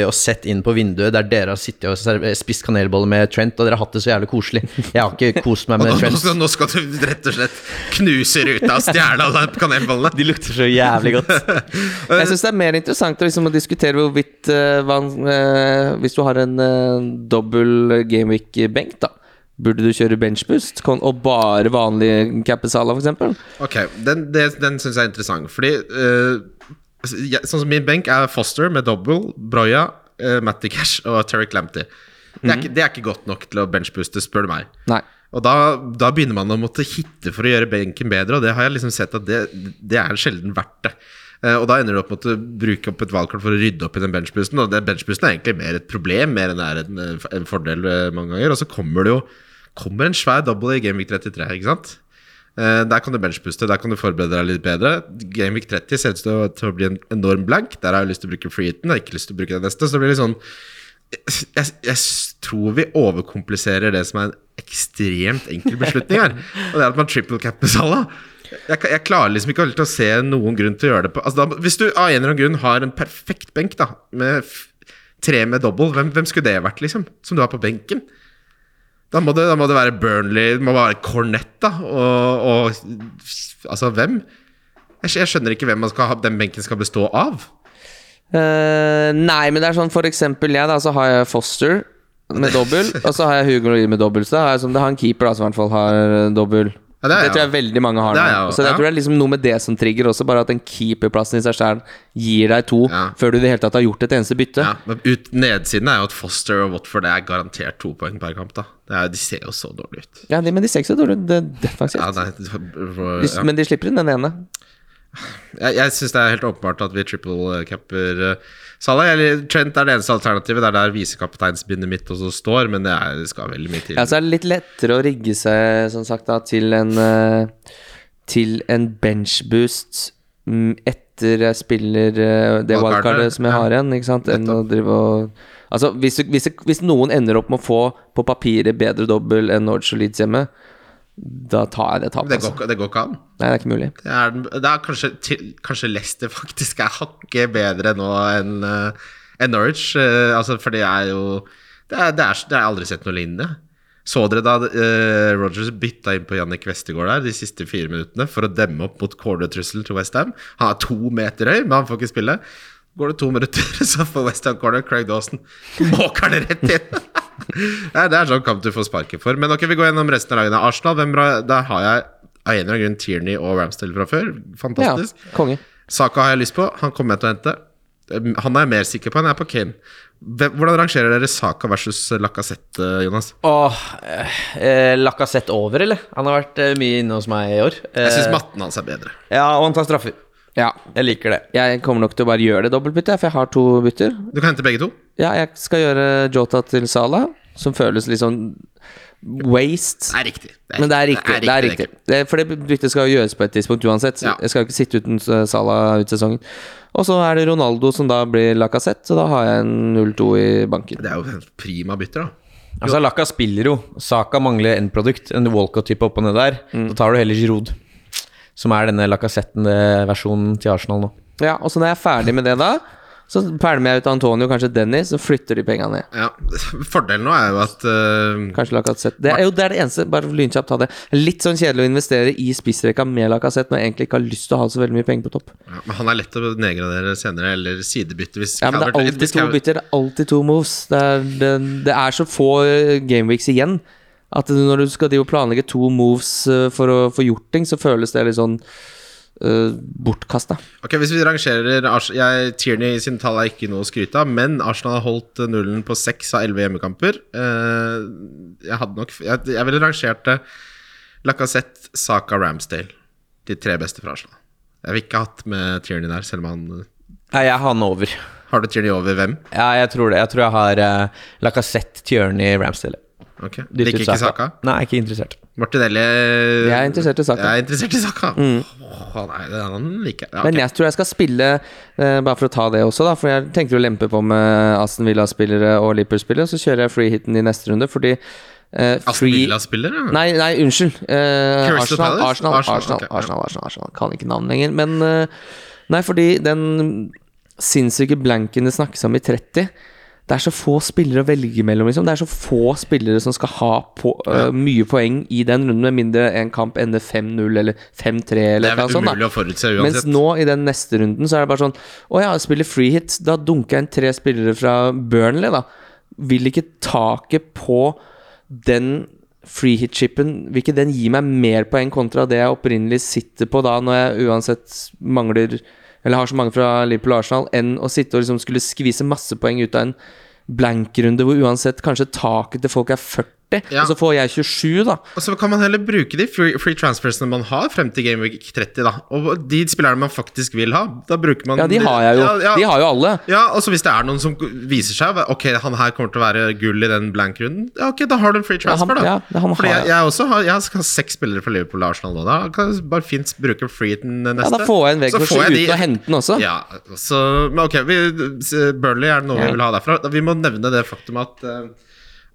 og sett inn på vinduet der dere har sittet og spist kanelboller med Trent, og dere har hatt det så jævlig koselig. Jeg har ikke kost meg med nå, Trent. *laughs* nå skal du rett og slett knuse ruta og stjele alle kanelbollene. De lukter så jævlig godt. *laughs* Jeg syns det er mer interessant liksom, å diskutere hvorvidt uh, hva, uh, Hvis du har en uh, dobbel gameweek-benk, da. Burde du kjøre benchboost og bare vanlig cappesala, f.eks.? Ok, den, den syns jeg er interessant. Fordi eh, jeg, Sånn som min benk er Foster med double, Broya, uh, Matty Cash og Terry Clampty. Det, er ikke- det er ikke godt nok til å benchbooste, spør du meg. Nei. Og da, da begynner man å måtte hitte for å gjøre benken bedre, og det har jeg liksom sett at det, det er sjelden verdt det. Eh, og da ender du opp med å bruke opp et valgkort for å rydde opp i den benchboosten. Og den benchboosten er egentlig mer et problem mer enn det er en, en fordel eh, mange ganger. Og så kommer det jo kommer en svær double i Gameweek 33, ikke sant? Eh, der kan du benchpuste, der kan du forberede deg litt bedre. Gameweek 30 ser ut til å, bli en enorm blank. Der har jeg lyst til å bruke freeheaten, jeg har ikke lyst til å bruke den neste. Så det blir litt sånn jeg, jeg tror vi overkompliserer det som er en ekstremt enkel beslutning her. Og det er at man triple capper Salah. Jeg, jeg klarer liksom ikke helt å se noen grunn til å gjøre det på altså da, Hvis du av en eller annen grunn har en perfekt benk, da, med tre med double, hvem, hvem skulle det vært, liksom? Som du har på benken? Da må det, da må det være Burnley, det må være Cornett, da. Og, og Altså, hvem? Jeg, jeg skjønner ikke hvem ha, den benken skal bestå av. Uh, nei, men det er sånn for eksempel jeg, da, så har jeg Foster med dobbel, og så har jeg Hugo Lee med dobbel. Så da har jeg, som det har en keeper da, som i hvert fall har eh, dobbel. Ja, det det, jeg tror jeg veldig mange har Det nå. jeg Så jeg tror det er liksom noe med det som trigger også, bare at den keeperplassen i seg selv gir deg to før du i det hele tatt har gjort et eneste bytte. Ja, ut, Nedsiden er jo at Foster og Watford er garantert to poeng per kamp. da det er, De ser jo så dårlig ut. Ja, de, men de ser ikke så dårlige det, defensivt. Ja, nei, De-. Men de slipper inn den ene. Jeg, jeg syns det er helt åpenbart at vi triple capper uh, Salah. Eller Trent er det eneste alternativet. Det er der visekapteinsbindet mitt også står, men det, er, det skal veldig mye til. Ja, så er det litt lettere å rigge seg som sagt da til en eh, Til en benchboost etter jeg spiller eh, det Wildcardet, wildcardet som jeg har igjen, ikke sant, enn å drive og Altså, hvis, hvis, hvis noen ender opp med å få på papiret bedre dobbel enn Norge og Leeds hjemme, da tar jeg det tapet. det, går, Altså. det går ikke an. Nei, det er ikke mulig. Det er, det er kanskje, til, kanskje Leicester *laughs* faktisk er hakket bedre nå enn uh, enn Norwich. eh, altså, for det er jo Det er, det er, det er aldri sett noe lignende. Så dere da uh, Rogers bytta inn på Jannik Westergård der de siste fire minuttene for å demme opp mot corner-trusselen til Westham? Han er to meter høy, men han får ikke spille. Går det to minutter, *laughs* så får Westham corner. Craig Dawson *laughs* måker det rett inn. Er, det er sånn kamp du får sparket for. Men ok, vi går gjennom resten av lagene. Arsenal, hvem, bra- der har jeg av en eller annen grunn Tierney og Ramsdale fra før. Fantastisk. Ja, konge. Saka har jeg lyst på. Han kommer jeg til å hente. Han er jeg mer sikker på enn jeg er på Kane. Hvordan rangerer dere Saka versus Lacassette, Jonas? Åh, eh, Lacassette over, eller? Han har vært eh, mye inne hos meg i år. Jeg syns Eh, matten hans er bedre. Ja, og han tar straffer. Ja. Jeg liker det. Jeg kommer nok til å bare gjøre det dobbeltbyttet, for jeg har to bytter. Du kan hente begge to. Ja, jeg skal gjøre Jota til Salah, som føles litt sånn waste. Det er riktig. Men det er riktig. Det er riktig. Det, for det byttet skal jo gjøres på et tidspunkt uansett. Ja. Jeg skal jo ikke sitte uten Sala Salah ut sesongen. Og så er det Ronaldo som da blir Lacassette, så da har jeg en 0-2 i banken. Det er jo en prima bytter, da. Altså, Laka spiller jo. Saka mangler endprodukt. En Walcott-type opp og ned der. Da tar du heller Giroud. Som er denne Lacassette-versjonen til Arsenal nå. Ja, og så når jeg er ferdig med det, da, så pælmer jeg ut Antonio og kanskje Dennis, så flytter de penga ned. Ja. Fordelen nå er jo at uh, Kanskje Lacassette. Det er jo det, er det eneste, bare lynkjapt ta det. Litt sånn kjedelig å investere i spissrekka med Lacassette når jeg egentlig ikke har lyst til å ha så veldig mye penger på topp. ja, men Han er lett å nedgradere senere, eller sidebytte hvis Ja, men det er alltid to bytter, det er alltid to moves. Det er, det, det er så få eh, gameweeks igjen at når du skal planlegge to moves eh, for å få gjort ting, så føles det litt sånn uh, bortkasta. Ok, Hvis vi rangerer jeg, Tierney sine tall er ikke noe å skryte av, men Arsenal har holdt eh, nullen på seks av elleve hjemmekamper. Uh, jeg hadde nok Jeg, jeg ville rangert det Lacassette, Saka, Ramsdale. De tre beste fra Arsenal. Jeg ville ikke hatt med Tierney der, selv om han Nei, jeg har han over. Har du Tierney over hvem? Ja, jeg tror det. Jeg tror jeg har uh, Lacassette, Tierney, Ramsdale. Ok, Liker ikke Saka? Nei, ikke interessert. Martinelli Jeg er interessert i Saka. Jeg er interessert i Saka. Åh, nei, det er han liker jeg. Ja, Men jeg tror jeg skal spille, uh, bare for å ta det også, da, for jeg tenkte å lempe på med Aston Villa-spillere og Liverpool-spillere, så kjører jeg free hiten i neste runde, fordi Uh, Aston Villa-spiller. Nei, nei, unnskyld. Uh, Arsenal, Arsenal, Arsenal, Arsenal, okay. Arsenal, Arsenal, Arsenal. Kan ikke navnet lenger. Men uh, Nei, fordi den sinnssyke blanken det snakkes om i 30 det er så få spillere å velge mellom. Liksom. Det er så få spillere som skal ha på, uh, mye poeng i den runden, med mindre en kamp ender 5-0 eller 5-3 eller Det er noe sånt. umulig å forutse Mens nå, i den neste runden, så er det bare sånn Å ja, jeg spiller free hit. Da dunker jeg inn tre spillere fra Burnley, da. Vil ikke taket på den free hit-chipen Vil ikke den gi meg mer poeng kontra det jeg opprinnelig sitter på da, når jeg uansett mangler Eller har så mange fra Liverpool og Arsenal, enn å sitte og liksom skulle skvise masse poeng ut av en blank-runde hvor uansett kanskje taket til folk er 40, Ja. og så får jeg 27, da. Og så kan man heller bruke de free, free transfersene man har frem til Game Week 30, da. Og de spillerne man faktisk vil ha, da bruker man Ja, de har jeg jo. Ja, ja. De har jo alle. Ja, og så hvis det er noen som viser seg Ok, han her kommer til å være gull i den blank-runden, ja, ok, da har du en free Ja, han- transfer, da. ja, han har jeg, jeg. også har Jeg skal ha seks spillere fra Liverpool og Arsenal nå. Da kan jeg bare fint bruke free den neste. Ja, da får jeg en Så for å jeg de- og hente den også. Ja, så Men ok, vi, Burnley er det noe vi vil ha derfra. Vi må nevne det faktum at eh,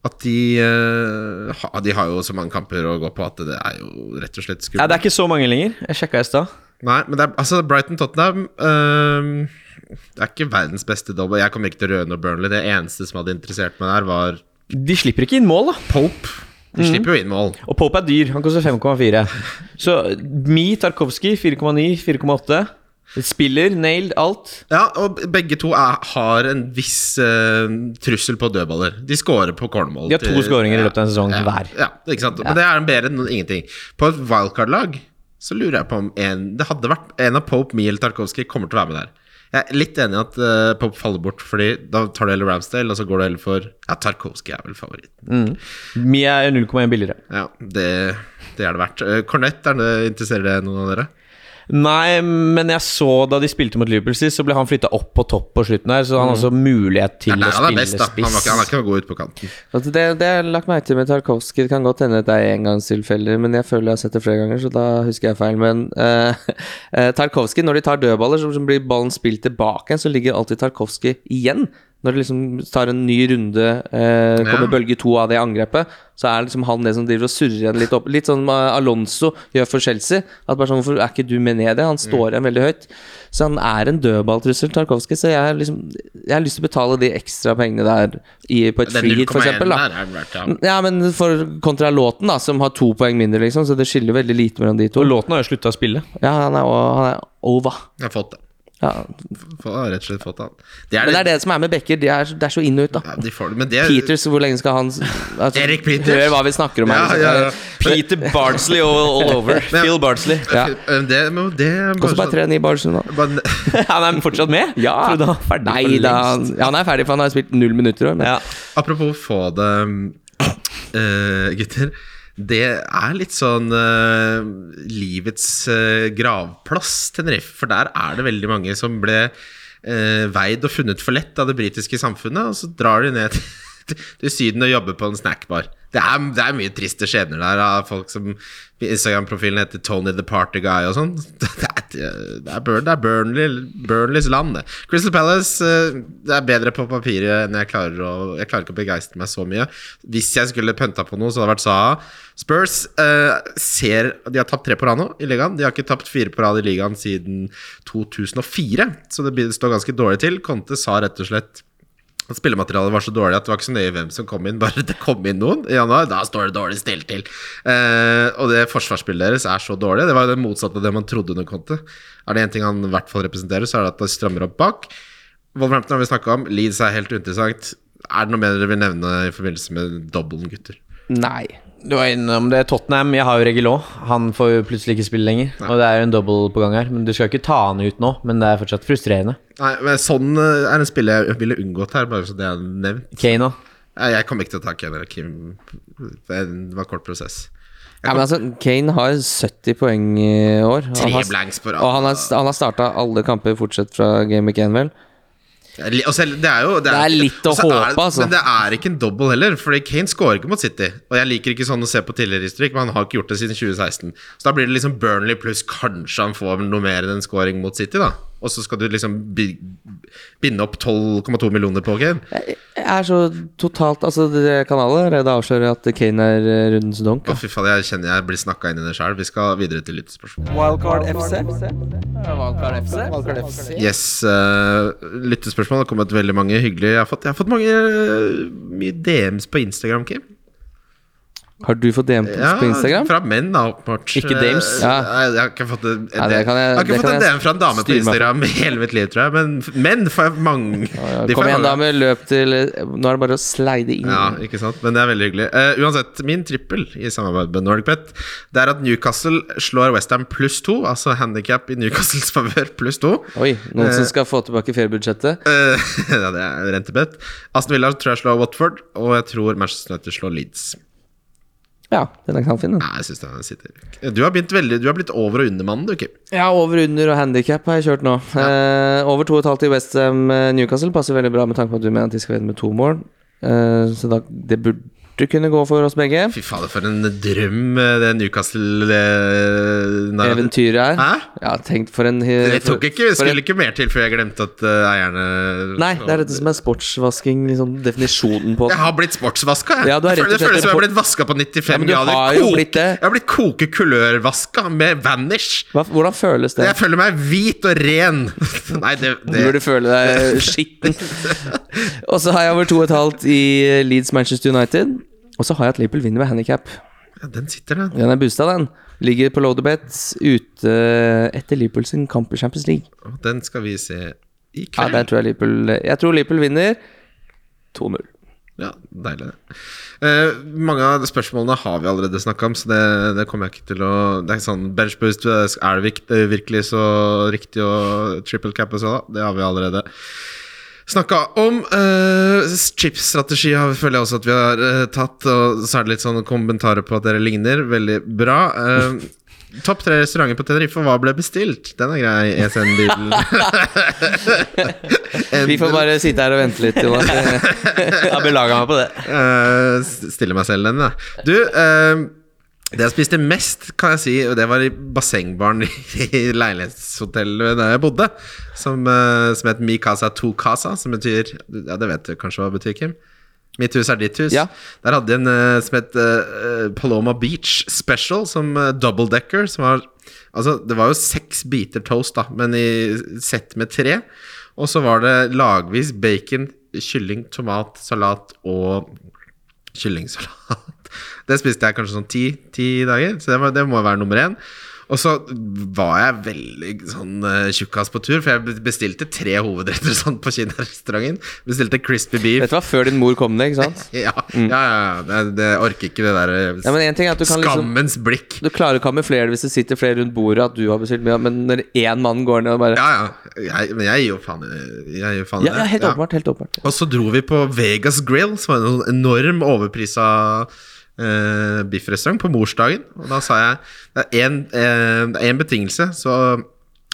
At de uh, De har jo så mange kamper å gå på at det er jo rett og slett Ja, det er ikke så mange lenger. Jeg sjekka i stad. Nei, men det er, altså Brighton-Tottenham uh, Det er ikke verdens beste double. Jeg kommer ikke til å og Burnley. Det eneste som hadde interessert meg der, var De slipper ikke inn mål, da. Pope. De slipper jo inn mål. Og Pope er dyr. Han koster 5,4. Så Mi Tarkovskij 4,9, 4,8. Spiller, nailed, alt. Ja, og begge to er, har en viss uh, trussel på dødballer. De scorer på cornermål. De har to skåringer skåringer i løpet av en sesong ja, hver. Ja, ikke sant? Men det er bedre enn ingenting. På et wildcard-lag så lurer jeg på om en Det hadde vært en av Pope, Miel, Tarkovskij kommer til å være med der. Jeg er litt enig i at uh, Pope faller bort, Fordi da tar du heller Ramsdale, og så går du heller for Ja, Tarkovskij er vel favoritt. Mie er 0,1 billigere. Ja, det, det er det verdt. Uh, Cornett, er det, interesserer det noen av dere? Nei, men jeg så da de spilte mot Liverpool sist, så ble han flytta opp på topp på slutten her, så han har også mulighet til er å spille best, spiss. Han, var ikke, han var ikke god ut på kanten. Altså det, det har lagt merke til med Tarkovskij. Det kan godt hende at det er engangstilfeller, men jeg føler jeg har sett det flere ganger, så da husker jeg feil. Men uh, *laughs* Tarkovskij, når de tar dødballer, så blir ballen spilt tilbake, så ligger alltid Tarkovskij igjen. Når det liksom tar en ny runde, eh, kommer Ja. bølge to av det angrepet, så er liksom han det som driver og surrer igjen litt opp. Litt sånn eh, Alonso gjør for Chelsea. At bare sånn, Hvorfor er ikke du med ned det? Han står igjen veldig høyt. Så han er en dødballtrussel, Tarkovskij. Så jeg, har liksom, jeg har lyst til å betale de ekstra pengene der i, på et free hit, for eksempel. Da. der verdt, ja. Men for kontra låten, da, som har to poeng mindre, liksom, så det skiller veldig lite mellom de to. Og låten har jo slutta å spille. Ja, han er, han er over. Jeg har fått det. Ja. For, Rett og slett fått han. Det er Men det er det, som er med Becker. Det er, det er så inn og ut, da. ja, de får det. Men det Peters, hvor lenge skal han altså, Erik Peters. Hør hva vi snakker om her. Ja, liksom. ja, ja. Peter Bardsley all, all over. *laughs* Men- Phil Bardsley. Ja. Det, men det Koster bare tre nye Bardsley nå. bare, *laughs* Han er fortsatt med? Ja. Trodde han var ferdig Nei for da, lengst. han, ja, han er ferdig, for han har spilt null minutter. Men. Ja. Apropos få det, uh, gutter. Det er litt sånn uh, livets uh, gravplass, Tenerife. For der er det veldig mange som ble uh, veid og funnet for lett av det britiske samfunnet, og så drar de ned til *laughs* *laughs* Syden og jobbe på en snackbar. Det er, det er mye triste skjebner der av folk som Instagram-profilen heter Tony the Party Guy og sånn. Det *laughs* det er, Burn, det er Burnley, Burnleys land, det. Crystal Palace eh, det er bedre på papiret enn jeg klarer å Jeg klarer ikke å begeistre meg så mye. Hvis jeg skulle pønta på noe, så hadde det vært Saha. Spurs eh, ser De har tapt tre på rad nå i ligaen. De har ikke tapt fire på rad i ligaen siden 2004, så det står ganske dårlig til. Conte sa rett og slett at spillematerialet var så dårlig at det var ikke så nøye hvem som kom inn, *laughs* bare det kom inn noen i januar. Da står det dårlig stilt til. Eh, og det forsvarsspillet deres er så dårlig. Det var jo det motsatte av det man trodde under Conte. Er det én ting han i hvert fall representerer, så er det at det strammer opp bak. Wolverhampton har vi snakka om. Leeds er helt uinteressant. Er det noe mer dere vil nevne i forbindelse med dobbelen, gutter? Nei. Du var innom det Tottenham. Jeg har jo Regilon. Han får jo plutselig ikke spille lenger. Og det er jo en double på gang her. Men Du skal ikke ta han ut nå, men det er fortsatt frustrerende. Nei, men Sånn eh, er en spiller jeg ville unngått her, bare så det er nevnt. Kane òg. Jeg kommer ikke til å ta Kane eller Kim. Det var kort prosess. Ja, men altså, Kane har 70 poeng i år. Tre Han blanks på rad. og han har, han har starta alle kamper fortsatt fra Game Week 1, vel? Selv- Det er jo Det er litt å håpe, er altså. Men det er ikke en double heller, Fordi Kane scorer ikke mot City. Og jeg liker ikke sånn å se på tidligere men han har ikke gjort det siden 2016. Så da blir det liksom Burnley pluss kanskje han får noe mer enn en scoring mot City, da. Og så skal du liksom binde opp 12,2 millioner på Kane. Jeg er så totalt Altså, det kan allerede avslører at Kane er eh, rundens donk. Å, fy faen, jeg kjenner jeg blir snakka inn i det sjøl. Vi skal videre til lyttespørsmål. Wildcard FC. Wildcard FC. Wildcard FC. Yes, uh, lyttespørsmål. Det har kommet veldig mange hyggelige. Jeg har fått, jeg har fått mange eh, mye DMs på Instagram, Kim. Har du fått DM på, på Instagram? Fra menn, da, åpenbart. Ikke dames. Eh, Ja. nei, Jeg har ikke fått en, Ja, kan jeg- jeg har ikke fått en DM fra en dame på. Instagram *laughs* i hele mitt liv, tror jeg. Men menn får mange. Ja, Kom igjen, dame. Løp til Nå er det bare å slide inn. Ja, ikke sant? Men det er veldig hyggelig. Uh, uansett, min trippel i samarbeid med Nordic Pet Det er at Newcastle slår Westham pluss to, altså handikap i Newcastles favør pluss to. Oi, noen som skal få tilbake feriebudsjettet? Uh, *laughs* ja, det er rentebet. Aston Villa tror jeg slår Watford, og jeg tror Manchester United slår Leeds. Ja, den er knallfin. den. Nei, jeg synes den sitter Du har, blitt, veldig, du har blitt over- og undermannen, du, Kim. Ja, over, under og handikap har jeg kjørt nå. Eh, over 2,5 i Westham Newcastle passer veldig bra med tanke på at du mener at de skal vinne med to mål. Eh, så da, det burde kunne gå for oss begge. Fy fader, for en drøm eh, det Newcastle eh, narrat- Eventyret er. Hæ? Ja, tenk for en Det tok ikke, for en- skulle ikke mer til før jeg glemte at eh, eierne Nei, det er dette som er sportsvasking, liksom definisjonen på Jeg har blitt sportsvaska, jeg. Ja, det og føles- det som jeg har blitt vaska på 95 Ja, grader. har Koke- det. Jeg har blitt kokekulørvaska med Vanish. Hva, hvordan føles det? Jeg føler meg hvit og ren. *laughs* Nei, det, Du burde føle deg *laughs* skitten. Og så har jeg over 2,5 i Leeds Manchester United. Og så har jeg at Liverpool vinner med handikap. ja, Den sitter, den. Den er boosta, den. Ligger på loaderbet ute etter Liverpool sin kamp i Champions League. Og Den skal vi se i Ja, kveld. der tror jeg Liverpool Jeg tror Liverpool vinner 2-0. Ja, deilig. Eh, mange av spørsmålene har vi allerede snakka om, så det, det kommer jeg ikke til å Det er sånn benchboost, er det virkelig så riktig å triple cap og så, da? Det har vi allerede snakka om. Uh, Chipsstrategi har- føler jeg også at vi har uh, tatt, og så er det litt sånne kommentarer på at dere ligner. Veldig bra. Uh, *laughs* Topp tre restauranter på Tenerife, hva ble bestilt? Den er grei. ESN-bilen. *laughs* Vi får bare sitte her og vente litt, Jonas. *laughs* Jeg belaga meg på det. Uh, stiller meg selv den, da. Du, eh, det jeg spiste mest, kan jeg si, og det var i bassengbaren i, leilighetshotellet der jeg bodde, som, eh, som het Mi Casa Tu Casa, som betyr Ja, det vet du kanskje hva det betyr, Kim? Mitt hus er ditt hus. Ja. Der hadde de en eh, som het uh, Paloma Beach Special, som uh, double decker. Som var Altså, det var jo seks biter toast, da, men i sett med tre. Og så var det lagvis bacon, kylling, tomat, salat og kyllingsalat. Det spiste jeg kanskje sånn ti, ti dager, så det, var, det må være nummer én. Og så var jeg veldig sånn uh, tjukkas på tur, for jeg bestilte tre hovedretter sånn på kinarestauranten. Bestilte crispy beef. Dette var før din mor kom ned, ikke sant? *laughs* Ja, ja, ja, ja. Det, orker ikke det der eh, Ja, men ting at du kan liksom skammens blikk. Du klarer å kamuflere det hvis det sitter flere rundt bordet at du har bestilt mye, men når én mann går ned og bare Ja, ja. Jeg, men jeg gir jo faen i Ja, det. helt åpenbart. Helt åpenbart. Og så dro vi på Vegas Grill, som var en sånn enorm overprisa eh, biffrestaurant, på morsdagen. Og da sa jeg det er én eh, en betingelse, så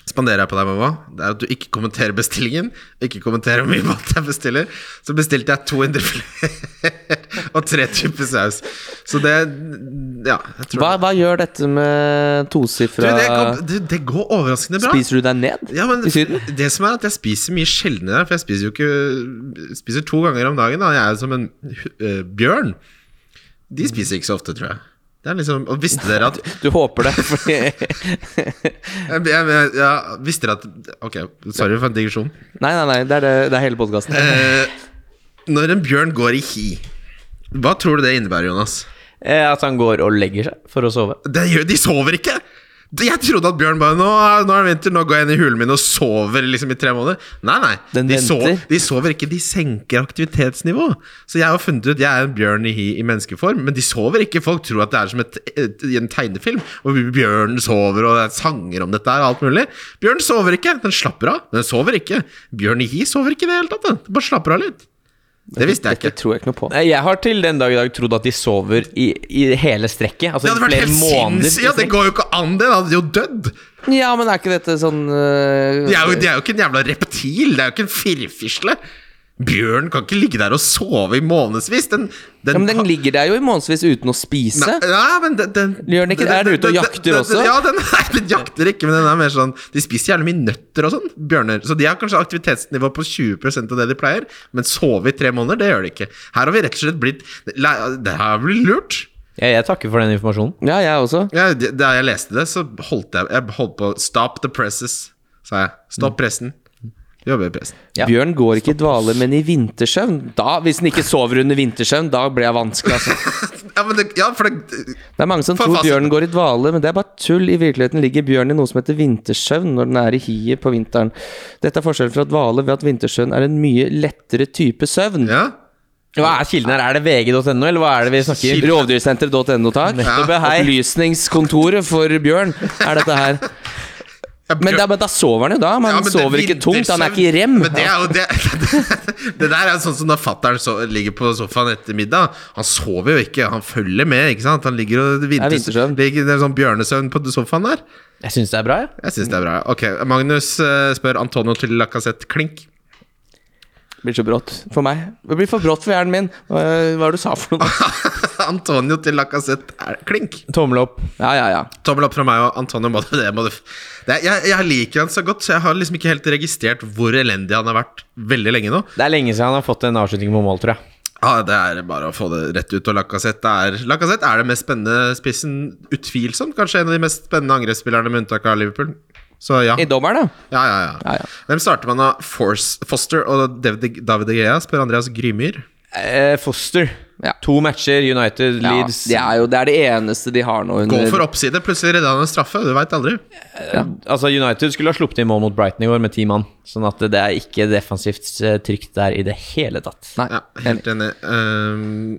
spanderer jeg på deg, mamma, det er at du ikke kommenterer bestillingen. Ikke kommenterer hvor mye mat jeg bestiller. Så bestilte jeg to indrefileter *laughs* og tre typer saus. Så det Ja, Hva, hva gjør dette med tosifra det, det går overraskende bra. Spiser du deg ned Ja, men i Syden? Det som er at jeg spiser mye sjeldnere, for jeg spiser jo ikke Spiser to ganger om dagen. Da. Jeg er som en uh, bjørn. De spiser ikke så ofte, tror jeg. Det er liksom, og visste dere at *laughs* Du håper det, fordi *laughs* jeg, jeg, ja, Visste dere at Ok, sorry for en digresjon. Nei, nei, nei, det er, det, det er hele podkasten. Eh, når en bjørn går i hi, hva tror du det innebærer, Jonas? Eh, At han går og legger seg for å sove. Det gjør, de sover ikke! Jeg trodde at Bjørn bare nå, nå er det vinter, nå går jeg inn i hulen min og sover liksom i tre måneder. Nei, nei. De, sover, de sover ikke, de senker aktivitetsnivå. Så jeg har funnet ut Jeg er en bjørn i, i menneskeform, men de sover ikke. Folk tror at det er som et, et, i en tegnefilm, hvor bjørnen sover, og det er sanger om dette her, og alt mulig. Bjørn sover ikke. Den slapper av, den sover ikke. Bjørn i hi sover ikke i det hele tatt. Den bare slapper av litt. Det visste jeg Dette ikke. tror jeg ikke noe på. Nei, Jeg har til den dag i dag trodd at de sover i, i hele strekket. Altså Det hadde vært flere helt måneder. sinnssykt! Ja, det går jo ikke an, det! Da hadde de jo dødd! Ja, men er ikke dette sånn øh, De er, jo, de er jo ikke en jævla reptil, det er jo ikke en firfisle. Bjørn kan ikke ligge der og sove i månedsvis. Den, den, ja, Men den ligger der jo i månedsvis uten å spise. Nei, nei men den, den Gjør den ikke det? Er den ute og jakter også? Ja, den, *laughs* nei, den jakter ikke, men den er mer sånn De spiser gjerne mye nøtter og sånn, bjørner. Så de har kanskje aktivitetsnivå på 20% av det de pleier, men sove i tre måneder, det gjør de ikke. Her har vi rett og slett blitt Det har blitt lurt. Ja, jeg takker for den informasjonen. Ja, jeg også. Ja, da jeg leste det, så holdt jeg Jeg holdt på Stop the presses, sa jeg. Stopp pressen. Jobber i pressen. Ja. Bjørn går ikke i dvale, men i vintersøvn. Da, Hvis den ikke sover under vintersøvn, da blir jeg vanskelig. Altså. *laughs* Ja, men det, ja, for det Det er mange som tror fasen. bjørnen går i dvale, men det er bare tull. I virkeligheten ligger bjørnen i noe som heter vintersøvn når den er i hiet på vinteren. Dette er forskjellen fra dvale ved at vintersøvn er en mye lettere type søvn. Ja. Hva er kilden her? Er det vg.no, eller hva er det vi snakker om? Rovdyrsenteret.no, takk. Ja. Opplysningskontoret for bjørn er dette her. Ja, Men, da, men da sover han jo da. Men Ja, men er sover ikke tungt. Han er ikke i rem. Men det er jo det *laughs* Det der er sånn som når fatter'n ligger på sofaen etter middag. Han sover jo ikke, han følger med. ikke sant? Han ligger og vinter, det er ligger, Det er sånn bjørnesøvn på sofaen der. Jeg syns det er bra, ja. Jeg Synes det er bra. Ok, Magnus eh, spør Antonio til Lacassette klink. Det blir så brått for meg. Det blir for brått for hjernen min. Hva er var det du sa for noe? *laughs* Antonio til Lacassette er klink. Tommel opp. Ja, ja, ja. Tommel opp fra meg og Antonio. Må du, det må du, det, er- jeg, jeg liker han så godt, så jeg har liksom ikke helt registrert hvor elendig han har vært veldig lenge nå. Det er lenge siden han har fått en avslutning på mål, tror jeg. Ja, Det er bare å få det rett ut. Og Lacassette er, Lacazette er det mest spennende spissen, utvilsomt. Kanskje en av de mest spennende angrepsspillerne, med unntak av Liverpool. Så ja. I dommeren, da. Ja, ja, ja. Ja, ja. Hvem starter man av? Force, Foster og David, David De spør Andreas Grymyr. Eh, Foster. Ja. To matcher, United, Ja, Leeds det, er jo, det er det eneste de har nå. Gå for oppside, plutselig redda han en straffe. Du veit aldri. Altså United skulle ha sluppet inn mål mot Brighton i går med ti mann. Sånn at det er ikke defensivt eh, trygt der i det hele tatt. Nei, Ja, helt enig. Ehm,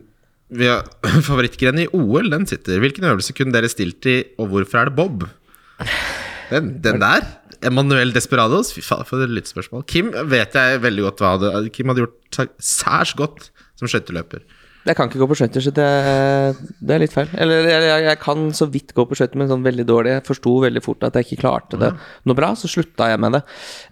vi har *laughs* Favorittgrenen i OL, den sitter. Hvilken øvelse kunne dere stilt i, og hvorfor er det Bob? Den, den der? Emanuel Desperados? Fy faen, for et lyttespørsmål. Kim vet jeg veldig godt hva hadde Kim hadde gjort særs godt som skøyteløper. Jeg kan ikke gå på skøyter, så det, det er litt feil. Eller jeg, jeg, kan så vidt gå på skøyter, men sånn veldig dårlig. Jeg forsto veldig fort at jeg ikke klarte det noe bra, så slutta jeg med det.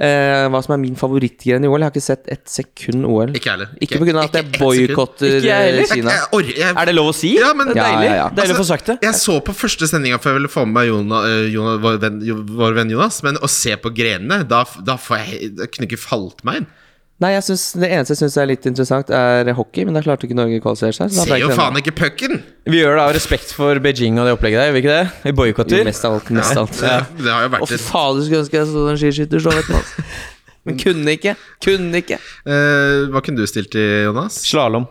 Eh, hva som er min favorittgren i OL? Jeg har ikke sett ett sekund OL. Ikke heller. Ikke pga. at jeg ikke boikotter Ikke eh, Kina. Jeg, jeg, jeg, Er det lov å si? Ja, men er Ja, Deilig, ja, ja. Deilig å Altså, få sagt det. Jeg så på første sendinga før jeg ville få med meg Jona, eh, Jona, vår, venn, vår venn Jonas, men å se på grenene, da, da får jeg Det kunne ikke falt meg inn. Nei, jeg synes, Det eneste jeg syns er litt interessant, er hockey, men da klarte ikke Norge å kvalifisere seg. så Ser jo faen ikke pucken! Vi gjør det av respekt for Beijing og det opplegget der, gjør vi ikke det? Vi boikotter. Mest av alt. Mest av alt. Det, det har jo Å, vært et fader, skulle ønske jeg så en skiskytter så, vet du. *laughs* altså. Men kunne ikke. Kunne ikke. Uh, Hva kunne du stilt i, Jonas? Slalåm.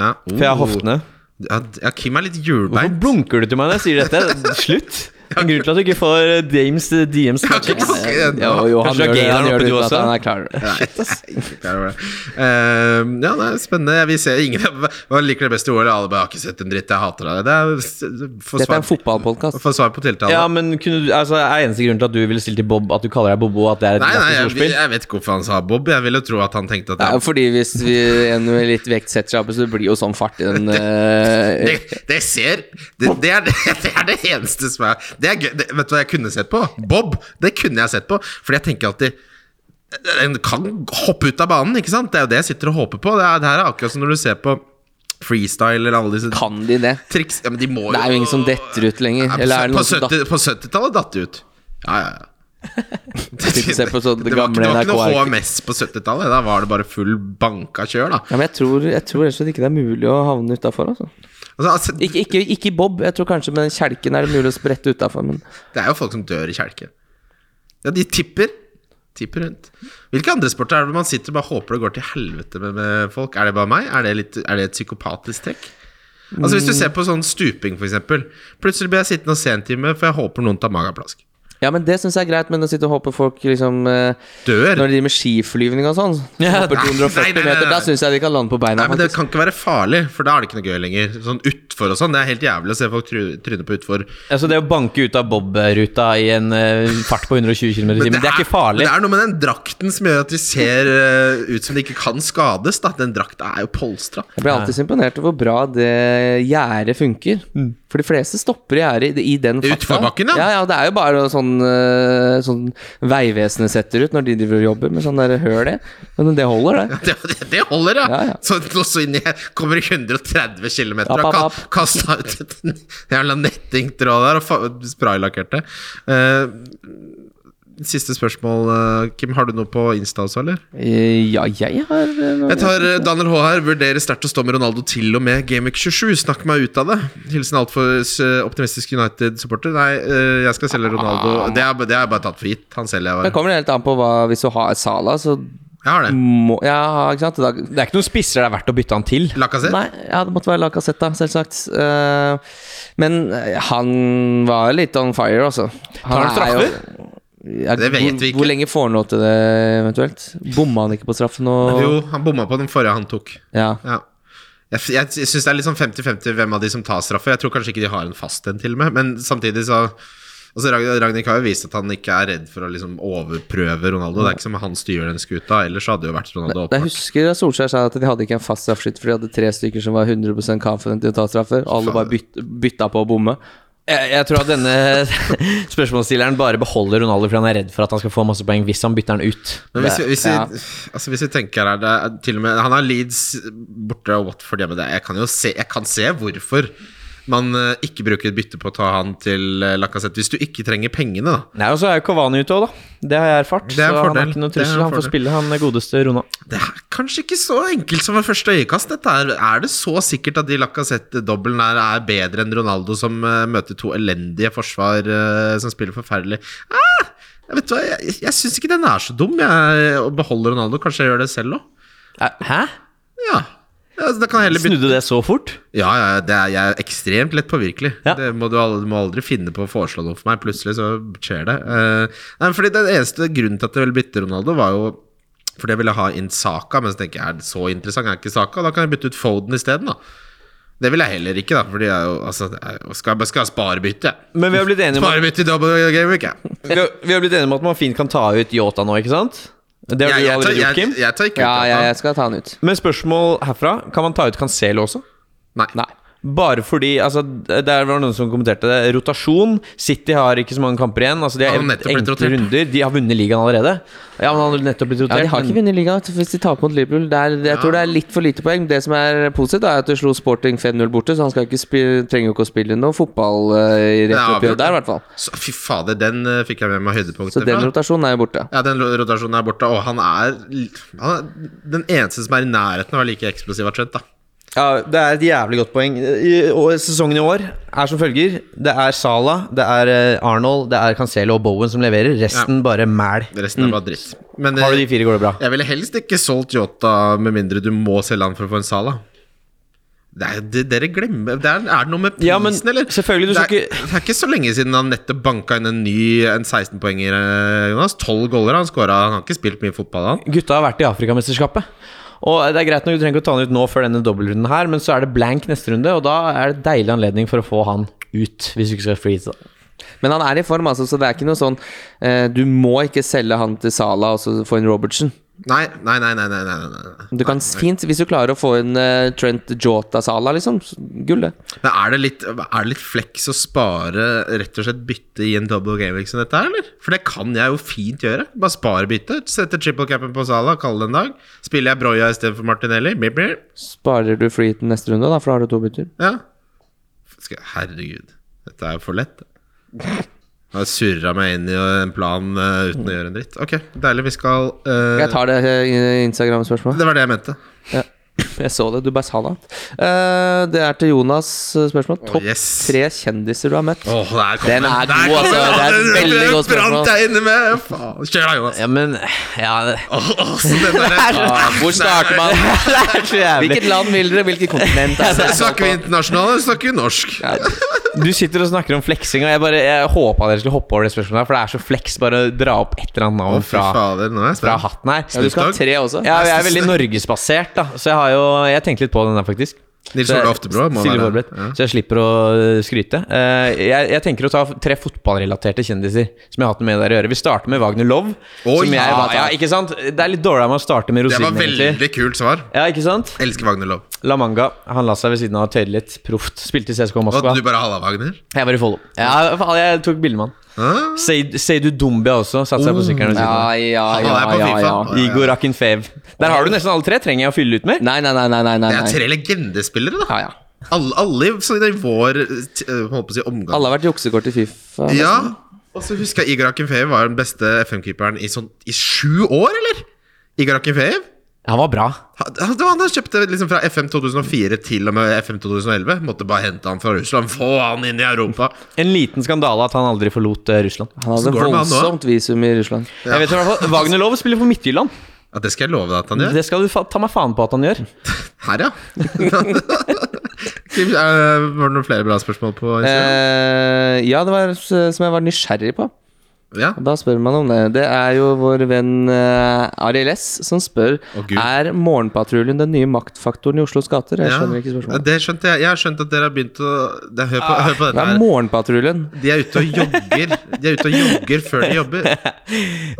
Ja. For jeg har hoftene. Ja, ja, Kim er litt Hvorfor blunker du til meg når jeg sier dette? Slutt. En grunn til at du ikke får eh, Dames eh, DMs. Ja, det. Jo, han Kanskje du det, har han gjør oppe, det du uten at også? han er klar over det. Over det. Eh, ja, det er spennende. Jeg vil se ingen Hva liker det best i OL? Alle bare, har ikke sett en dritt, jeg hater det'. Det er Få Dette er en fotballpodkast. få svar på tiltale. Ja, men kunne du, altså, Er eneste grunn til at du ville stilt til Bob at du kaller deg Bobo, at det er et Nei, nei, jeg, jeg vet ikke hvorfor han sa Bob. Jeg vil jo tro at han tenkte at Det er jeg, jo fordi hvis vi, en med litt vekt setter seg opp, så blir jo sånn fart i den *laughs* eh, det, det ser det, det, er det, *laughs* det er det eneste som er Det er gøy. Det, vet du hva jeg kunne sett på? Bob. Det kunne jeg sett på. Fordi jeg tenker alltid En kan hoppe ut av banen, ikke sant? Det er jo det jeg sitter og håper på. Det, er, det her er akkurat som når du ser på freestyle eller alle disse Kan de det? triks. Ja, men de må Det er jo ingen som detter ut lenger. Nei, på, Eller er på, noen som 70 på 70-tallet datt det ut. Ja, ja, ja. det, det, var, det var ikke noe HMS på 70-tallet. Da var det bare full banka kjør, da. Ja, men jeg tror, jeg tror ikke det er mulig å havne utafor. Altså. Altså, altså, Ikke, ikke, ikke bob. Jeg tror kanskje med den kjelken er det mulig å sprette utafor. Men det er jo folk som dør i kjelke. Ja, de tipper. Tipper rundt. Hvilke andre sporter er det man sitter og bare håper det går til helvete med, med folk? Er det bare meg? Er det, litt, er det et psykopatisk trekk? Altså Hvis du ser på sånn stuping, eksempel Plutselig blir jeg sittende og se en time, for jeg håper noen tar mageplask. Ja, men det syns jeg er greit, men å sitte og håpe folk liksom eh, Dør. Når de driver med skiflyvning og sånn, Ja, hopper 240 nei, nei, nei, meter, da syns jeg de kan lande på beina. Nei, men Det kan ikke være farlig, for da er det ikke noe gøy lenger. Sånn utfor og sånn, det er helt jævlig å se folk try- tryne på utfor. Altså Det å banke ut av Bob-ruta i en uh, fart på 120 km i timen, det er ikke farlig. Men det er noe med den drakten som gjør at de ser uh, ut som de ikke kan skades. Da. Den drakta er jo polstra. Jeg blir alltid så imponert over hvor bra det gjerdet funker. For de fleste stopper i gjerdet i, i den farta. Utforbakken, ja. ja. Ja, Det er jo bare sånn, eh, sånn Vegvesenet setter ut når de driver og jobber med sånn der høl i. Men det holder, det. *laughs* Det, det, det holder, ja. Ja, ja. Så så inn i kommer i 130 km og ka kasta ut et jævla nettingtråd der og spraylakkerte. Eh, siste spørsmål, eh, Kim. Har du noe på Insta også, eller? Eh, Ja, jeg har eh, noe- Jeg tar Daniel H her. Vurderer sterkt å stå med Ronaldo til og med Gameweek 27. Snakk meg ut av det. Hilsen altfor optimistisk United-supporter. Nei, jeg skal selge Ronaldo. Det er, det er bare tatt for gitt. Han selger jeg Det kommer helt an på hva Hvis du har Sala, så Jeg har det. må Ja, ikke sant? Det er ikke noen spisser det er verdt å bytte han til. Lacassette? Nei, ja, det måtte være Lacassette, da, selvsagt. Uh, men han var litt on fire, altså. Tar han er straffer? Ja, Det vet hvor, vi ikke. Hvor lenge får han lov til det, eventuelt? Bomma han ikke på straffen? Og, Jo, han bomma på den forrige han tok. Ja. Ja. Jeg, jeg, jeg syns det er litt sånn 50-50 hvem av de som tar straffer. Jeg tror kanskje ikke de har en fast en, til og med. Men samtidig så Altså Rag- Ragnhild har jo vist at han ikke er redd for å liksom overprøve Ronaldo. Det er ikke som han styrer den skuta. Ellers hadde det jo vært Ronaldo Jeg husker at Solskjær sa at de hadde ikke en fast straffskytt, for de hadde tre stykker som var 100% confident i å ta straffer. og Alle bare byt, bytta på å bomme. Jeg, jeg tror at denne *laughs* spørsmålsstilleren bare beholder Ronaldo fordi han er redd for at han skal få masse poeng hvis han bytter han ut. Men hvis vi, hvis, vi, Ja. altså hvis vi tenker her det til og med, Han har Leeds borte og Watford hjemme. Det. Jeg kan jo se, jeg kan se hvorfor man eh, ikke bruker et bytte på å ta han til uh, Lacassette. Hvis du ikke trenger pengene, da. Nei, Og så er jo Kavani ute òg, da. Det har jeg erfart. Er så så han fordel. er ikke noe trussel. Han får spille, han godeste Rona. Det er kanskje ikke så enkelt som ved første øyekast. Dette er, er det så sikkert at de Lacassette-dobbelen her er bedre enn Ronaldo, som eh, møter to elendige forsvar eh, som spiller forferdelig? Ah, jeg vet hva, jeg, jeg syns ikke den er så dum, jeg, beholde Ronaldo. Kanskje jeg gjør det selv òg? Hæ? Ja. Ja det kan heller Snudde det så fort? Ja, ja, det er, jeg er ekstremt lett påvirkelig. Ja. Det må du, aldri, må aldri finne på å foreslå noe for meg. Plutselig så skjer det. Uh, nei, fordi Den eneste grunnen til at jeg ville bytte Ronaldo, var jo fordi jeg ville ha inn Saka. Men så tenker jeg, er det så interessant? Er ikke Saka? Da kan jeg bytte ut Foden isteden, da. Det vil jeg heller ikke, da. Fordi jeg jo, altså, jeg skal, skal sparebytte. Men vi har blitt enige om Sparebytte i double game week, jeg. vi har blitt enige om at man fint kan ta ut Yota nå, ikke sant? Det har Jeg, du jeg, tar, allerede gjort, Kim. jeg tar ikke ut Ja, jeg, jeg skal ta han ut. Men spørsmål herfra. Kan man ta ut Cancelo også? Nei. Nei. Bare fordi altså, Det var noen som kommenterte det. Rotasjon. City har ikke så mange kamper igjen. Altså, de har har blitt enkle runder. De har vunnet ligaen allerede. Ja, men han har nettopp blitt rotert. Ja. De har ikke vunnet ligaen hvis de taper mot Liverpool. Det er, jeg tror det er litt for lite poeng. Det som er positivt, er at du slo Sporting 5-0 borte, så han skal ikke spille, trenger jo ikke å spille noe fotball uh, i Det er rett oppgjør der, i hvert fall. Så, fy fader, den eh, fikk jeg med meg høydepunktet Så den rotasjonen er jo borte. Ja, den rotasjonen er borte, og han er, han er den eneste som er i nærheten av å være like eksplosiv av Trent. da Ja, Det er et jævlig godt poeng. I, og sesongen i år er som følger. Det er Salah, det er eh, Arnold, det er Cancelo og Bowen som leverer. Resten bare mæl. Resten er bare dritt. Men Har du eh, de fire, går det bra. jeg ville helst ikke solgt Jota med mindre du må selge han for å få en Sala. Det er, det, dere glemmer det er, er det noe med prisen, Ja, men eller? du det, er, det er ikke så lenge siden han nettopp banka inn en ny En 16-poenger, eh, Jonas. 12 goller han skåra. Han har ikke spilt mye fotball, han. Gutta har vært i Afrikamesterskapet. Og det er greit nok, Du trenger ikke å ta han ut nå før denne dobbeltrunden her, men så er det blank neste runde, og da er det deilig anledning for å få han ut, hvis du ikke skal freeze. Men han er i form, altså, så det er ikke noe sånn eh, Du må ikke selge han til Sala og så få inn Robertson. Nei, nei, nei. nei, nei, nei. Du kan fint, Hvis du klarer å få en uh, Trent Jota-Sala, liksom. Gullet. Men er det, litt, er det litt flex å spare rett og slett bytte i en double game som dette her, eller? For det kan jeg jo fint gjøre. Bare spare byttet. Sette triple capen på Sala, kalle det en dag. Spiller jeg Broya istedenfor Martinelli. Bip, bip. Sparer du freeheaten neste runde, da, for da har du to bytter. Ja. Herregud. Dette er jo for lett. *laughs* Har surra meg inn i en plan uh, uten å gjøre en dritt. Ok, deilig. Vi skal uh, Jeg tar det eh, Instagram-spørsmålet. Det var det jeg mente. Ja. *laughs* Jeg så det. Du bare sa det. Uh, det er til Jonas eh, spørsmål. Topp yes. tre kjendiser du har møtt. Oh, der kom Den er Der god, altså. Det er et veldig godt spørsmål. Brant jeg inne med Faen. Kjør da, Jonas. Ja, men Ja, Oh, oh, Ja, hvor starter man? *laughs* det er så jævlig. Hvilket land vil dere? Hvilket kontinent er det? *laughs* Snakker vi internasjonalt, eller snakker vi norsk? Du sitter og snakker om fleksing, og jeg bare Jeg håpa dere skulle hoppe over det spørsmålet, for det er så fleks. Bare å dra opp et eller annet navn fra, fra hatten her. Ja, du skal ha tre også. Ja, jeg er veldig norgesbasert, da. Så jeg har jo Jeg tenkte litt på den der, faktisk. Nils jeg- Ole Oftebro må være forberedt. ja. Så jeg slipper å skryte. Eh, jeg, jeg tenker å ta tre fotballrelaterte kjendiser som jeg har hatt med dere å gjøre. Vi starter med Wagner Love. Oh, som jeg, ja, ja, ikke sant? Det er litt dårlig av meg å starte med rosinen. Det var veldig egentlig. kult svar. Ja, ikke sant? Elsker Wagner Love. La Manga. Han la seg ved siden av og tøyde litt. Proft. Spilte i CSK Og Moskva. du bare halla Wagner? Jeg var i Follo. Ja, jeg tok bilde med han. Seid- Seidu Dumbia også. Satte seg på sykkelen ved Ja, ja, ja, på ja, FIFA. ja. Igor Akinfev. Der har du nesten alle tre. Trenger jeg å fylle ut mer? Nei, nei, nei, nei, nei, nei. det er tre legendespillere, da. Ja, ja. Alle, alle i- i vår holdt på å si omgang. Alle har vært juksekort i Fifa. Ja. Og så husker jeg Igor Akinfev var den beste FM-keeperen i sånn I sju år, eller? Igor Akinfeev? Han var bra. Han, det var han kjøpte liksom fra FM 2004 til og med FM 2011. Måtte bare hente han fra Russland. Få han inn i Europa! En liten skandale at han aldri forlot eh, Russland. Han hadde voldsomt visum i Russland. Jeg vet i hvert fall Wagner Love spiller for Midtjylland. Ja, Det skal jeg love deg at han gjør. Det skal du ta meg faen på at han gjør. *laughs* Her, ja. *laughs* Eh, var det noen flere bra spørsmål på Instagram? Eh, ja, det var som jeg var nysgjerrig på. Ja. Og Da spør man om det. Det er jo vår venn uh, Ariel S som spør oh, Gud. Er Morgenpatruljen den nye maktfaktoren i Oslos gater. Jeg ja. skjønner ikke spørsmålet. Det skjønte jeg. Jeg har skjønt at dere har begynt å det, hør, på, hør på dette. Det er her. Morgenpatruljen? De er ute og jogger De er ute og jogger før de jobber. *laughs*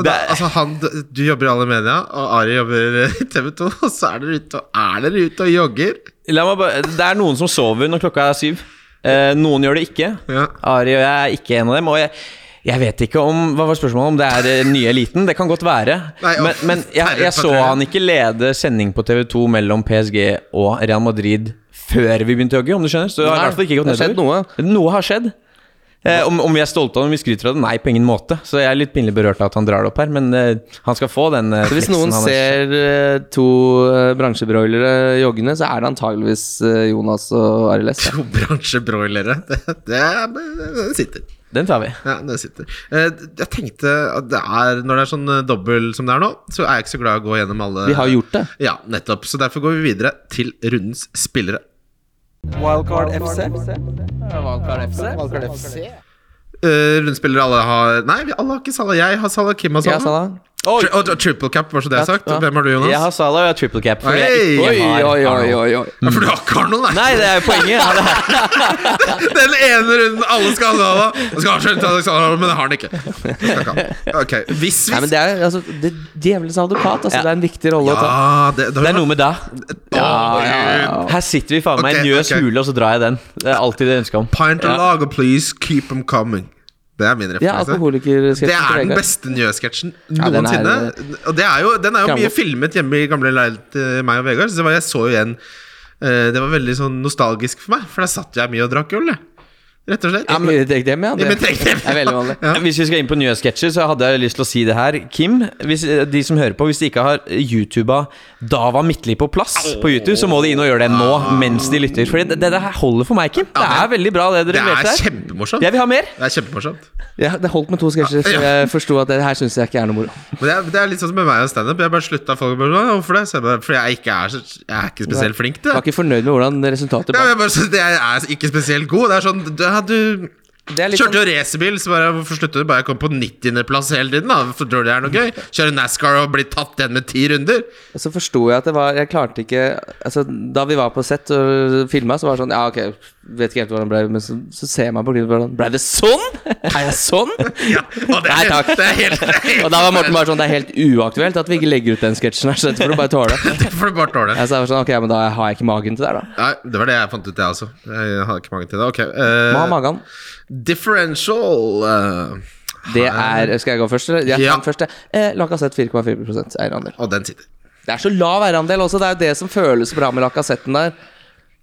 Da, altså han, du jobber i alle media, og Ari jobber i *laughs* TV 2, og så er dere ute og, er dere ute og jogger. La meg bare, det er noen som sover når klokka er syv. Eh, noen gjør det ikke. Ja. Ari og jeg er ikke en av dem. Og jeg, jeg vet ikke om Hva var spørsmålet? Om det er eh, nye eliten? Det kan godt være. Nei, men men jeg, jeg så han ikke lede sending på TV2 mellom PSG og Real Madrid før vi begynte å jogge, om du skjønner. Så det har i hvert fall ikke gått det har skjedd nedover. Noe har skjedd. Eh, om, om vi er stolte av det, om vi skryter av det? Nei, på ingen måte. Så jeg er litt pinlig berørt av at han drar det opp her, men eh, han skal få den. eh, Så hvis noen han er- ser eh, to uh, bransjebroilere joggende, så er det antageligvis eh, Jonas og Arild S. To bransjebroilere. *laughs* Det, det, det, det sitter. Den tar vi. Ja, den sitter. Eh, Jeg tenkte at det er når det er sånn eh, dobbel som det er nå, så er jeg ikke så glad i å gå gjennom alle Vi har gjort det. Ja, nettopp. Så derfor går vi videre til rundens spillere. Wildcard FC. Wildcard FC. Wildcard FC. Uh, rundspillere alle har Nei, alle har ikke Salah. Jeg har Salah, Kim har Ja, Salah. Oi! Og triple cap, var så det jeg har sagt. Hvem har du, Jonas? Jeg har Salah og jeg har triple cap. For Hey! Oi, oi, oi, oi, oi. Ja, for du har ikke Arnold, nei? Nei, det er jo poenget. *laughs* Den ene runden alle skal ha Salah. Jeg skal ha skjønt Salah, men det har han ikke. Ok, hvis Nei, men det er altså det Djevelens advokat. Altså, Ja. Det er en viktig rolle å ta. Det, det, det er noe med da. ja, Her sitter vi faen meg i en njøs hule, og så drar jeg den. Det er alltid det jeg ønsker om. Pint of lager, please. Keep them coming. Det er min referanse. Det er den beste Njø-sketsjen Ja, noensinne. Og det er jo, den er jo mye filmet hjemme i gamle leilighet til meg og Vegard. Så det var, jeg så jo igjen eh, Det var veldig sånn nostalgisk for meg, for der satt jeg mye og drakk øl. jeg. Rett og slett. Ja, men Trekk dem, ja. Ja, men Det trekk dem. er veldig vanlig. *laughs* Ja. Hvis vi skal inn på nye sketsjer, så hadde jeg lyst til å si det her. Kim, hvis, de som hører på, hvis de ikke har YouTuba Dava Midtli på plass på YouTube, så må de inn og gjøre det nå mens de lytter. For det, det, det her holder for meg, Kim. Det er veldig bra, det dere dere her leverte her. kjempemorsomt. Jeg vil ha mer. Det er kjempemorsomt. Ja, det holdt med to sketsjer, så jeg forsto at det her syns jeg ikke er noe moro. Men det er, det er litt sånn som med meg og standup. Jeg bare slutta folk sånn, Hvorfor det? Jeg bare, fordi jeg ikke er, jeg er ikke spesielt flink til Jeg var det. ikke fornøyd med hvordan resultatet Ja, jeg bare Jeg er ikke spesielt god. Det er sånn Du, kjørte sånn, jo racerbil, så bare Hvorfor slutter du? Bare jeg kom på 90.-plass hele tiden, da. for tror du det er noe gøy? Kjøre NASCAR og bli tatt igjen med ti runder. så forsto jeg at det var Jeg klarte ikke Altså, da vi var på sett og filma, så var det sånn Ja, ok, vet ikke helt hvordan det ble, men så, så ser jeg meg på klippet og bare Ble det sånn?! Er jeg sånn?! *laughs* Ja, og det Nei er, takk. det er helt, det er helt Og da var Morten bare sånn Det er helt uaktuelt at vi ikke legger ut den sketsjen her, så dette får du bare tåle. *laughs* Det får du bare tåle. Jeg sa sånn, ok, men da har jeg ikke magen til det her, da. Nei, det var det jeg fant ut, jeg også. Jeg har ikke magen til det. Ok. Uh, Må ha magen. differential uh, Det er Skal jeg gå først, eller? Jeg Ja. Først, den. Eh, Lacassette 4,4 eierandel. Og den sitter. Det er så lav eierandel også. Det er jo det som føles bra med Lacassetten der.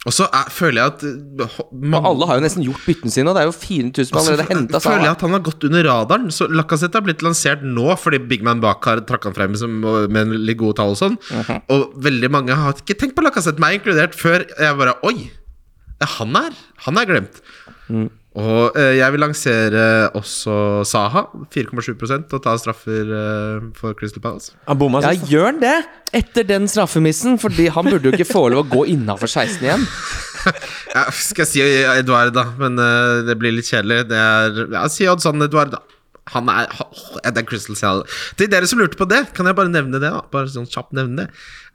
Og så er- føler jeg at eh, mange alle har jo nesten gjort byttene sine, og det er jo 4000 som Altså, allerede henta føler jeg at han har gått under radaren. Så Lacassette har blitt lansert nå fordi Big Man bak har trakk han frem som, med litt gode tall og sånn. Mhm. Og veldig mange har ikke tenkt på Lacassette, meg inkludert, før jeg bare Oi! Han er Han er glemt. Mm. Og eh, jeg vil lansere også Saha, 4,7% og ta straffer eh, for Crystal Palace. Han bomma Ja, sist. gjør han det? Etter den straffemissen? Fordi han burde jo ikke få lov å gå innafor 16 igjen. *laughs* Ja, skal jeg si Eduard, da, men eh, det blir litt kjedelig. Det er Ja, si Oddsan Eduard, da. Han er Det er Crystal Cell. Til dere som lurte på det, kan jeg bare nevne det. da Bare sånn kjapt nevne det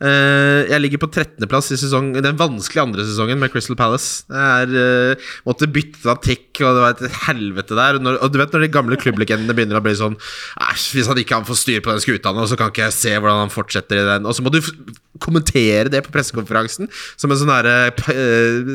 uh, Jeg ligger på 13.-plass i sesong den vanskelige andre sesongen med Crystal Palace. Jeg er uh, Måtte bytte taktikk, og det var et helvete der. Og, når, og du vet når de gamle klubblegendene begynner å bli sånn Æsj, hvis han ikke kan få styr på den skuta nå, så kan ikke jeg se hvordan han fortsetter i den. Og så må du kommentere det på pressekonferansen som en sånn herre uh,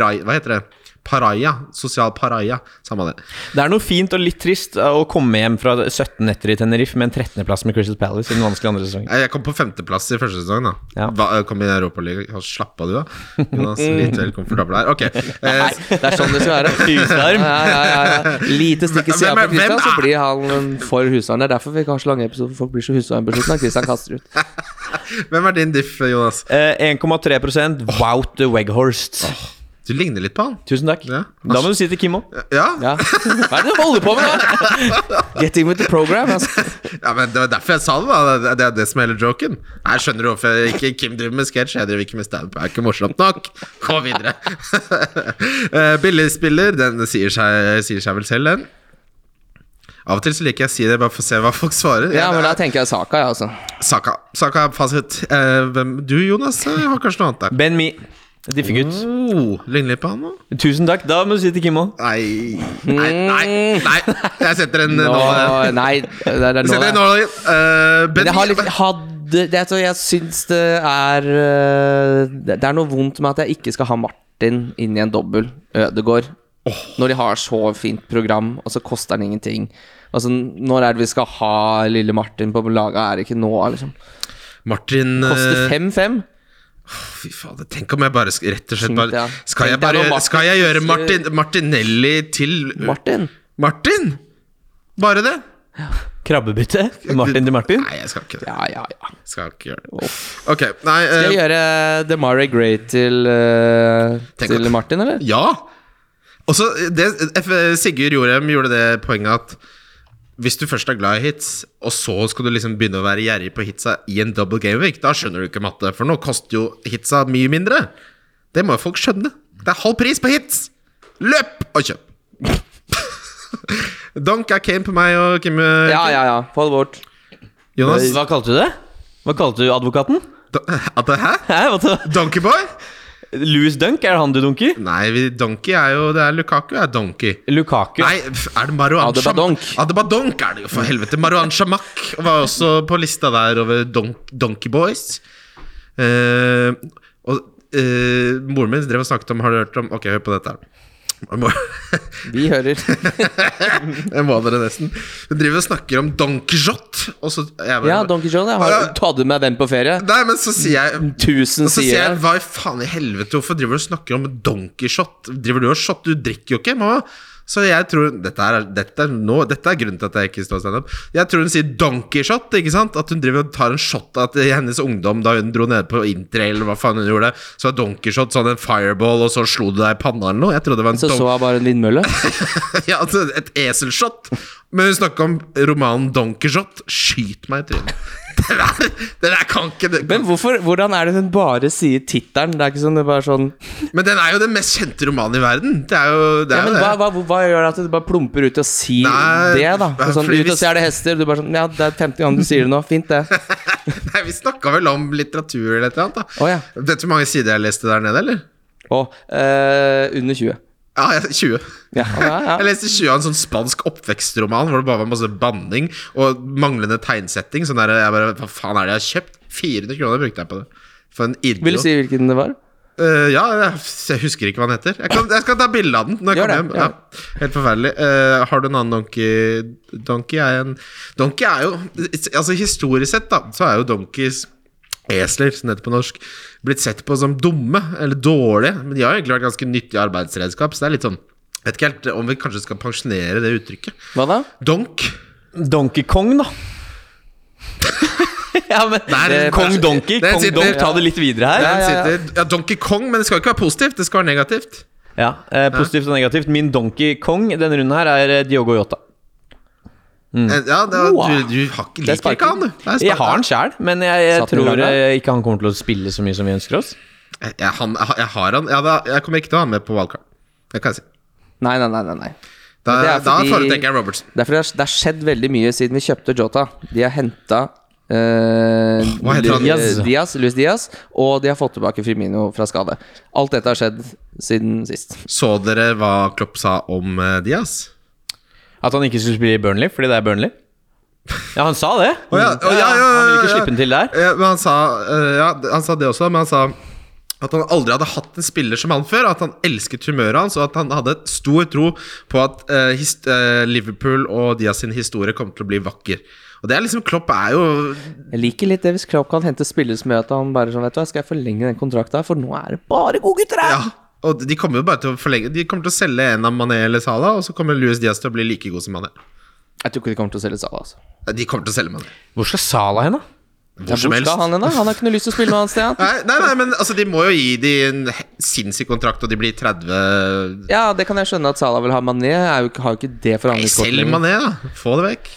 Hva heter det? Paraja. Sosial paraja. Samme det. Det er noe fint og litt trist å komme hjem fra 17 netter i Tenerife med en 13.-plass med Crystal Palace i den vanskelige andre sesongen. Jeg kom på femteplass i første sesong. da Ja. Hva, Kom i Europaligaen. Slapp av, du, da. Jonas, *laughs* litt vel komfortabel her. Ok. Nei, Eh, det er sånn det skal være. *laughs* Husarm. Ja, ja, ja, ja. Lite stikk i sida på Christian, så blir han for husarm. Det er derfor vi ikke har så lange episoder. for Folk blir så husarmbesluttende Christian kaster ut. *laughs* hvem er din diff, Jonas? Eh, 1,3% Wout the Weghorst. Du ligner litt på han. Tusen takk. Ja. Da må du si til Kimmo. Ja? Ja. Hva er det du holder på med nå? Getting with the program. Altså. *laughs* ja, men Det var derfor jeg sa det. da Det- er det som er hele joken. Jeg skjønner hvorfor ikke Kim driver med sketsj. Jeg driver ikke med standup. Det er ikke morsomt nok. Gå videre. *laughs* Eh, Billigspiller, den sier seg, sier seg vel selv, den. Av og til så liker jeg å si det, bare for å se hva folk svarer. Ja, men da er- tenker jeg Saka, ja, altså. Saka. Saka er fasit. Eh, du, Jonas, har kanskje noe annet der? Ben Me. Diffegutt. Oh, ligner litt på han nå? Tusen takk. Da må du si til Kimmo. Nei Nei, nei, nei. Jeg setter en Nå, nål nei, det er, det er Jeg setter en uh, ben, jeg har litt hadde, det, Jeg syns det er Det er noe vondt med at jeg ikke skal ha Martin inn i en dobbel Ødegård. Når de har så fint program, og så koster den ingenting. Altså, Når er det vi skal ha lille Martin på laget? Er det ikke nå, liksom? Martin Koster eh, 5-5? Fy fader, tenk om jeg bare rett og slett bare. Skal jeg bare Skal jeg gjøre Martin, Martinelli til Martin? Martin? Bare det? Krabbebytte. Martin til Martin. Nei, jeg skal ikke det. Ja, ja, ja. Skal ikke gjøre det. Ok, nei Skal jeg eh, gjøre DeMarie Gray til, uh, til Martin, eller? Ja! Også, det, Sigurd Jorem gjorde det poenget at hvis du først er glad i hits, og så skal du liksom begynne å være gjerrig på hitsa i en double game week, da skjønner du ikke matte, for nå koster jo hitsa mye mindre. Det må jo folk skjønne. Det er halv pris på hits! Løp og kjøp! *laughs* Donk er Kane på meg og Kim eh, Ja, ja, ja. Få det bort. Jonas. Hva kalte du det? Hva kalte du advokaten? Da, *laughs* At det, hæ? Hæ? Donkeyboy? Louis Dunk, er det han du dunker? Nei, vi- Donkey er jo Det er Lukaku er Donkey. Lukaku. Nei, er det Marouan Adebadonk. Cham- Adebadonk er det jo, for helvete. Marouan Shamak var også på lista der over don Donkey Boys. Uh, og uh, moren min drev og snakket om Har du hørt om Ok, hør på dette her. Vi hører. *laughs* Jeg må dere nesten. Hun driver og snakker om jeg bare, Ja, John. Jeg har tatt med den på ferie. Nei, men så sier jeg Tusen så sier jeg, hva i faen i helvete, hvorfor driver du og snakker om donkeyshot? Driver du og shot? Du drikker jo ikke, mamma. Så jeg tror Dette er, dette er, nå, dette er grunnen til at jeg ikke står standup. Jeg tror hun sier donkeyshot, ikke sant? At hun driver og tar en shot at i hennes ungdom, da hun dro ned på interrail, eller hva faen hun gjorde, så var donkey shot sånn en fireball, og så slo du deg i panna eller noe. Jeg trodde det var en Så så hun bare en vindmølle. *laughs* ja, altså et eselshot. Men hun snakker om romanen 'Donkey Shot'. Skyt meg i trynet. Det der, det der kan ikke det, Men hvorfor, hvordan er det hun bare sier tittelen? Det er ikke sånn det er bare sånn Men den er jo den mest kjente romanen i verden. Det er jo, det ja, er jo men det. hva, hva, hva gjør at du bare plumper ut og sier Nei, det, da? ja, Sånn, ut og ser det hester. Du bare sånn Ja, det er 50 ganger du sier det nå. Fint, det. *laughs* Nei, Vi snakka vel om litteratur eller et eller annet. da Oh, ja. Vet du hvor mange sider jeg leste der nede, eller? Og eh, under 20. Ja, jeg- 20. Ja, ja, ja. Jeg leste 20 av en sånn spansk oppvekstroman hvor det bare var masse banning og manglende tegnsetting. Sånn der, jeg bare, Hva faen er det jeg har kjøpt? 400 kroner brukte jeg på det. For en idiot. Vil du si hvilken det var? Uh, ja, jeg, jeg husker ikke hva den heter. Jeg, kan, jeg skal ta bilde av den når jeg Gjør kommer hjem. Ja. Helt forferdelig. Uh, har du en annen donkey? Donkey er en Donkey er jo Altså Historisk sett, da, så er jo donkeys Esler, som det heter på norsk, blitt sett på som dumme eller dårlige. Men de har egentlig vært ganske nyttige arbeidsredskap, så det er litt sånn Vet ikke helt om vi kanskje skal pensjonere det uttrykket. Hva da? Donk. Donkey Kong, da. *laughs* ja, men Nei, det- Kong Donkey, Kong sitter- Donk, ta det litt videre her. Ja, ja. sitter, ja, Donkey Kong, men det skal ikke være positivt. Det skal være negativt. Ja, eh, Positivt og negativt. Min Donkey Kong denne runden her er eh, Diogo Jota. Eh, Ja, det, Wow. du, du har ikke, er liker ikke han, du. Jeg har han sjæl, men jeg, jeg tror gang, eh, ikke han kommer til å spille så mye som vi ønsker oss. Jeg, jeg, han, jeg, jeg har han ja, da, Jeg kommer ikke til å ha han med på valgkart. Det kan jeg si. Nei, nei, nei. nei, nei. Da, er fordi- foretrekker jeg Robertson. Det er fordi det har- det har skjedd veldig mye siden vi kjøpte Jota. De har henta Uh, Hva heter han? Diaz, Diaz, Luis Diaz, og de har fått tilbake Firmino fra skade. Alt dette har skjedd siden sist. Så dere hva Klopp sa om eh, Diaz? At han ikke skulle spille i Burnley fordi det er Burnley. Ja, han sa det. Oh, ja, Oh, ja, ja, Han ville ikke slippe den til der. Ja, men han sa, eh, ja, han sa det også, men han sa at han aldri hadde hatt en spiller som han før. At han elsket humøret hans, og at han hadde stor tro på at uh, his, Liverpool og Diaz sin historie kommer til å bli vakker. Og det er liksom Klopp er jo Jeg liker litt det hvis Klopp kan hente spillere som gjør at han bare sånn Vet du hva, skal jeg forlenge den kontrakta, for nå er det bare gode gutter her! Ja, og de kommer jo bare til å forlenge De kommer til å selge en av Mané eller Salah, og så kommer Louis Diaz til å bli like god som Mané. Jeg tror ikke de kommer til å selge Salah, altså. De kommer til å selge Mané. Hvor skal Salah hen, da? Hvor hvor skal han henne? Han har ikke noe lyst til å spille noe annet sted. Nei, nei, nei, men altså, de må jo gi de en sinnssyk kontrakt, og de blir 30 Ja, det kan jeg skjønne at Salah vil ha. Mané er jo, har jo ikke det forhandlingskortet Selg. Mané, da. Få det vekk.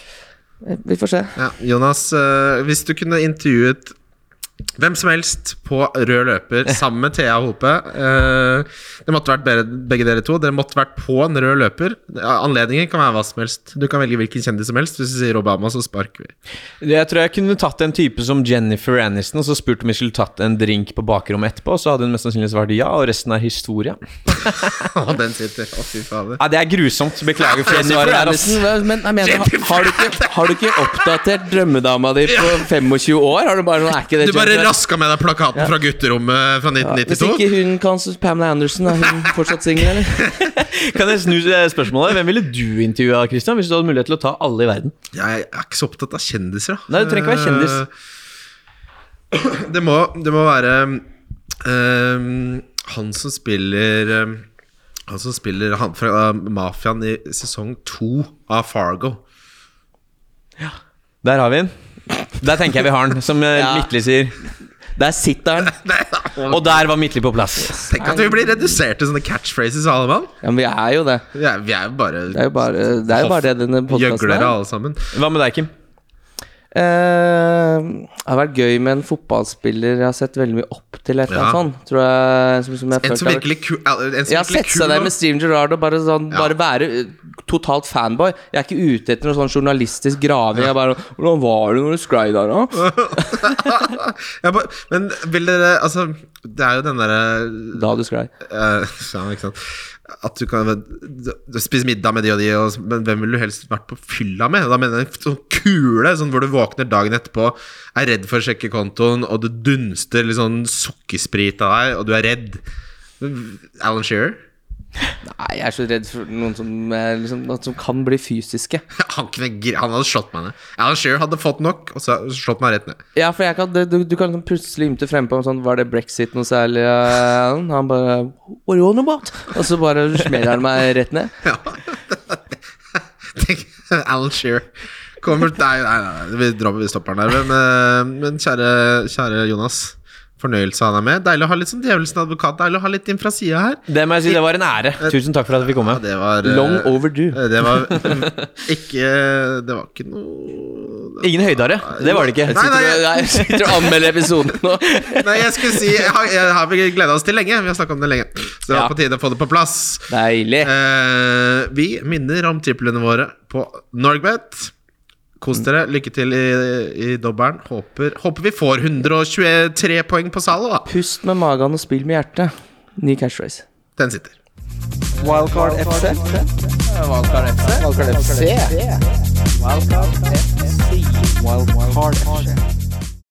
Vi får se. Ja, Jonas, eh, hvis du kunne intervjuet hvem som helst på rød løper *laughs* sammen med Thea Hope eh, Det måtte vært begge dere to. Dere måtte vært på en rød løper. Anledningen kan være hva som helst. Du kan velge hvilken kjendis som helst. Hvis du sier Obama, så sparker vi. Jeg tror jeg kunne tatt en type som Jennifer Aniston og så spurt om vi skulle tatt en drink på bakrommet etterpå, så hadde hun mest sannsynlig svart ja, og resten er historie. *laughs* Den sitter. Å, fy fader. Ja, Det er grusomt. Beklager for der, ass. Aniston, men jeg mener, har, har, du ikke, har du ikke oppdatert drømmedama di på *laughs* 25 år? Har du bare, er ikke det Du bare raska med deg plakaten fra gutterommet fra Ja, Hvis 1992? ikke hun kan Pamela Anderson, er hun fortsatt singel, eller? *laughs* Kan jeg snu eh, spørsmålet? Hvem ville du intervjua, Christian, hvis du hadde mulighet til å ta alle i verden? Jeg er ikke så opptatt av kjendiser, da. Nei, du trenger ikke være kjendis. Eh, *clears throat* Det må, det må være um, han som spiller um, Han som spiller han fra uh, mafiaen i sesong to av Fargo. Ja. Der har vi den. Der tenker jeg vi har den, som eh, Ja. Midtly sier. Der sitter han. *laughs* Og der var Midtly på plass. Tenk at vi blir redusert til sånne catchphrases, alle mann. Ja, men vi er jo det. Vi er, vi er jo bare Det er jo bare det, er jo bare det denne podkasten er. alle sammen. Hva med deg, Kim? Uh, det har vært gøy med en fotballspiller jeg har sett veldig mye opp til. Et eller Ja. annet sånt Tror jeg som, som jeg En som virkelig kul en som Jeg har virkelig sett seg der med Steven Gerrard og bare, sånn, Ja. bare være totalt fanboy. Jeg er ikke ute etter noe sånn journalistisk graving. Jeg bare 'Hvordan var det når du sklei der, da?' *laughs* Bare- men vil dere Altså, det er jo den derre Da du sklei. Uh, ja, ikke sant At du kan spise middag med de og de, og, men hvem ville du helst vært på fylla med? Da mener jeg sånn kule, sånn hvor du våkner dagen etterpå, er redd for å sjekke kontoen, og det dunster litt sånn sukkersprit av deg, og du er redd. Alan Shearer? Nei, jeg er så redd for noen som, liksom, noen som kan bli fysiske. *laughs* Han, kunne, han hadde slått meg ned. Alan Shearer hadde fått nok, og så slått meg rett ned. Ja, for kan, du, du kan liksom plutselig ymte frempå om sånn Var det brexit noe særlig? eh, Han bare What are you on about? Og så bare smeller han meg rett ned. *laughs* Ja. Tenk, Alan Shearer kommer Nei, nei, nei, vi dropper vi stopper den der. Men, eh, men kjære, kjære Jonas. Fornøyelse han deg med. Deilig å ha litt som djevelens advokat. Deilig å ha litt inn fra sida her. Det må jeg si, det var en ære. Tusen takk for at vi fikk komme. Ja, det var eh, Long overdue. Det var ikke Det var ikke noe Ingen høydare. Det var det ikke. Nei, nei, Jeg sitter og anmelder episoden nå. *laughs* Nei, jeg skulle si Jeg har, jeg har vi gleda oss til lenge. Vi har snakka om det lenge. Så det var Ja. på tide å få det på plass. Deilig. Eh, vi minner om triplene våre på Norgbet. Kos dere. Lykke til i, i dobbelen. Håper, håper, vi får 123 poeng på salen da. Pust med magen og spill med hjertet. Ny catchphrase. Den sitter. Wildcard FC. Wildcard FC. Wildcard FC. Wildcard FC. Wildcard FC.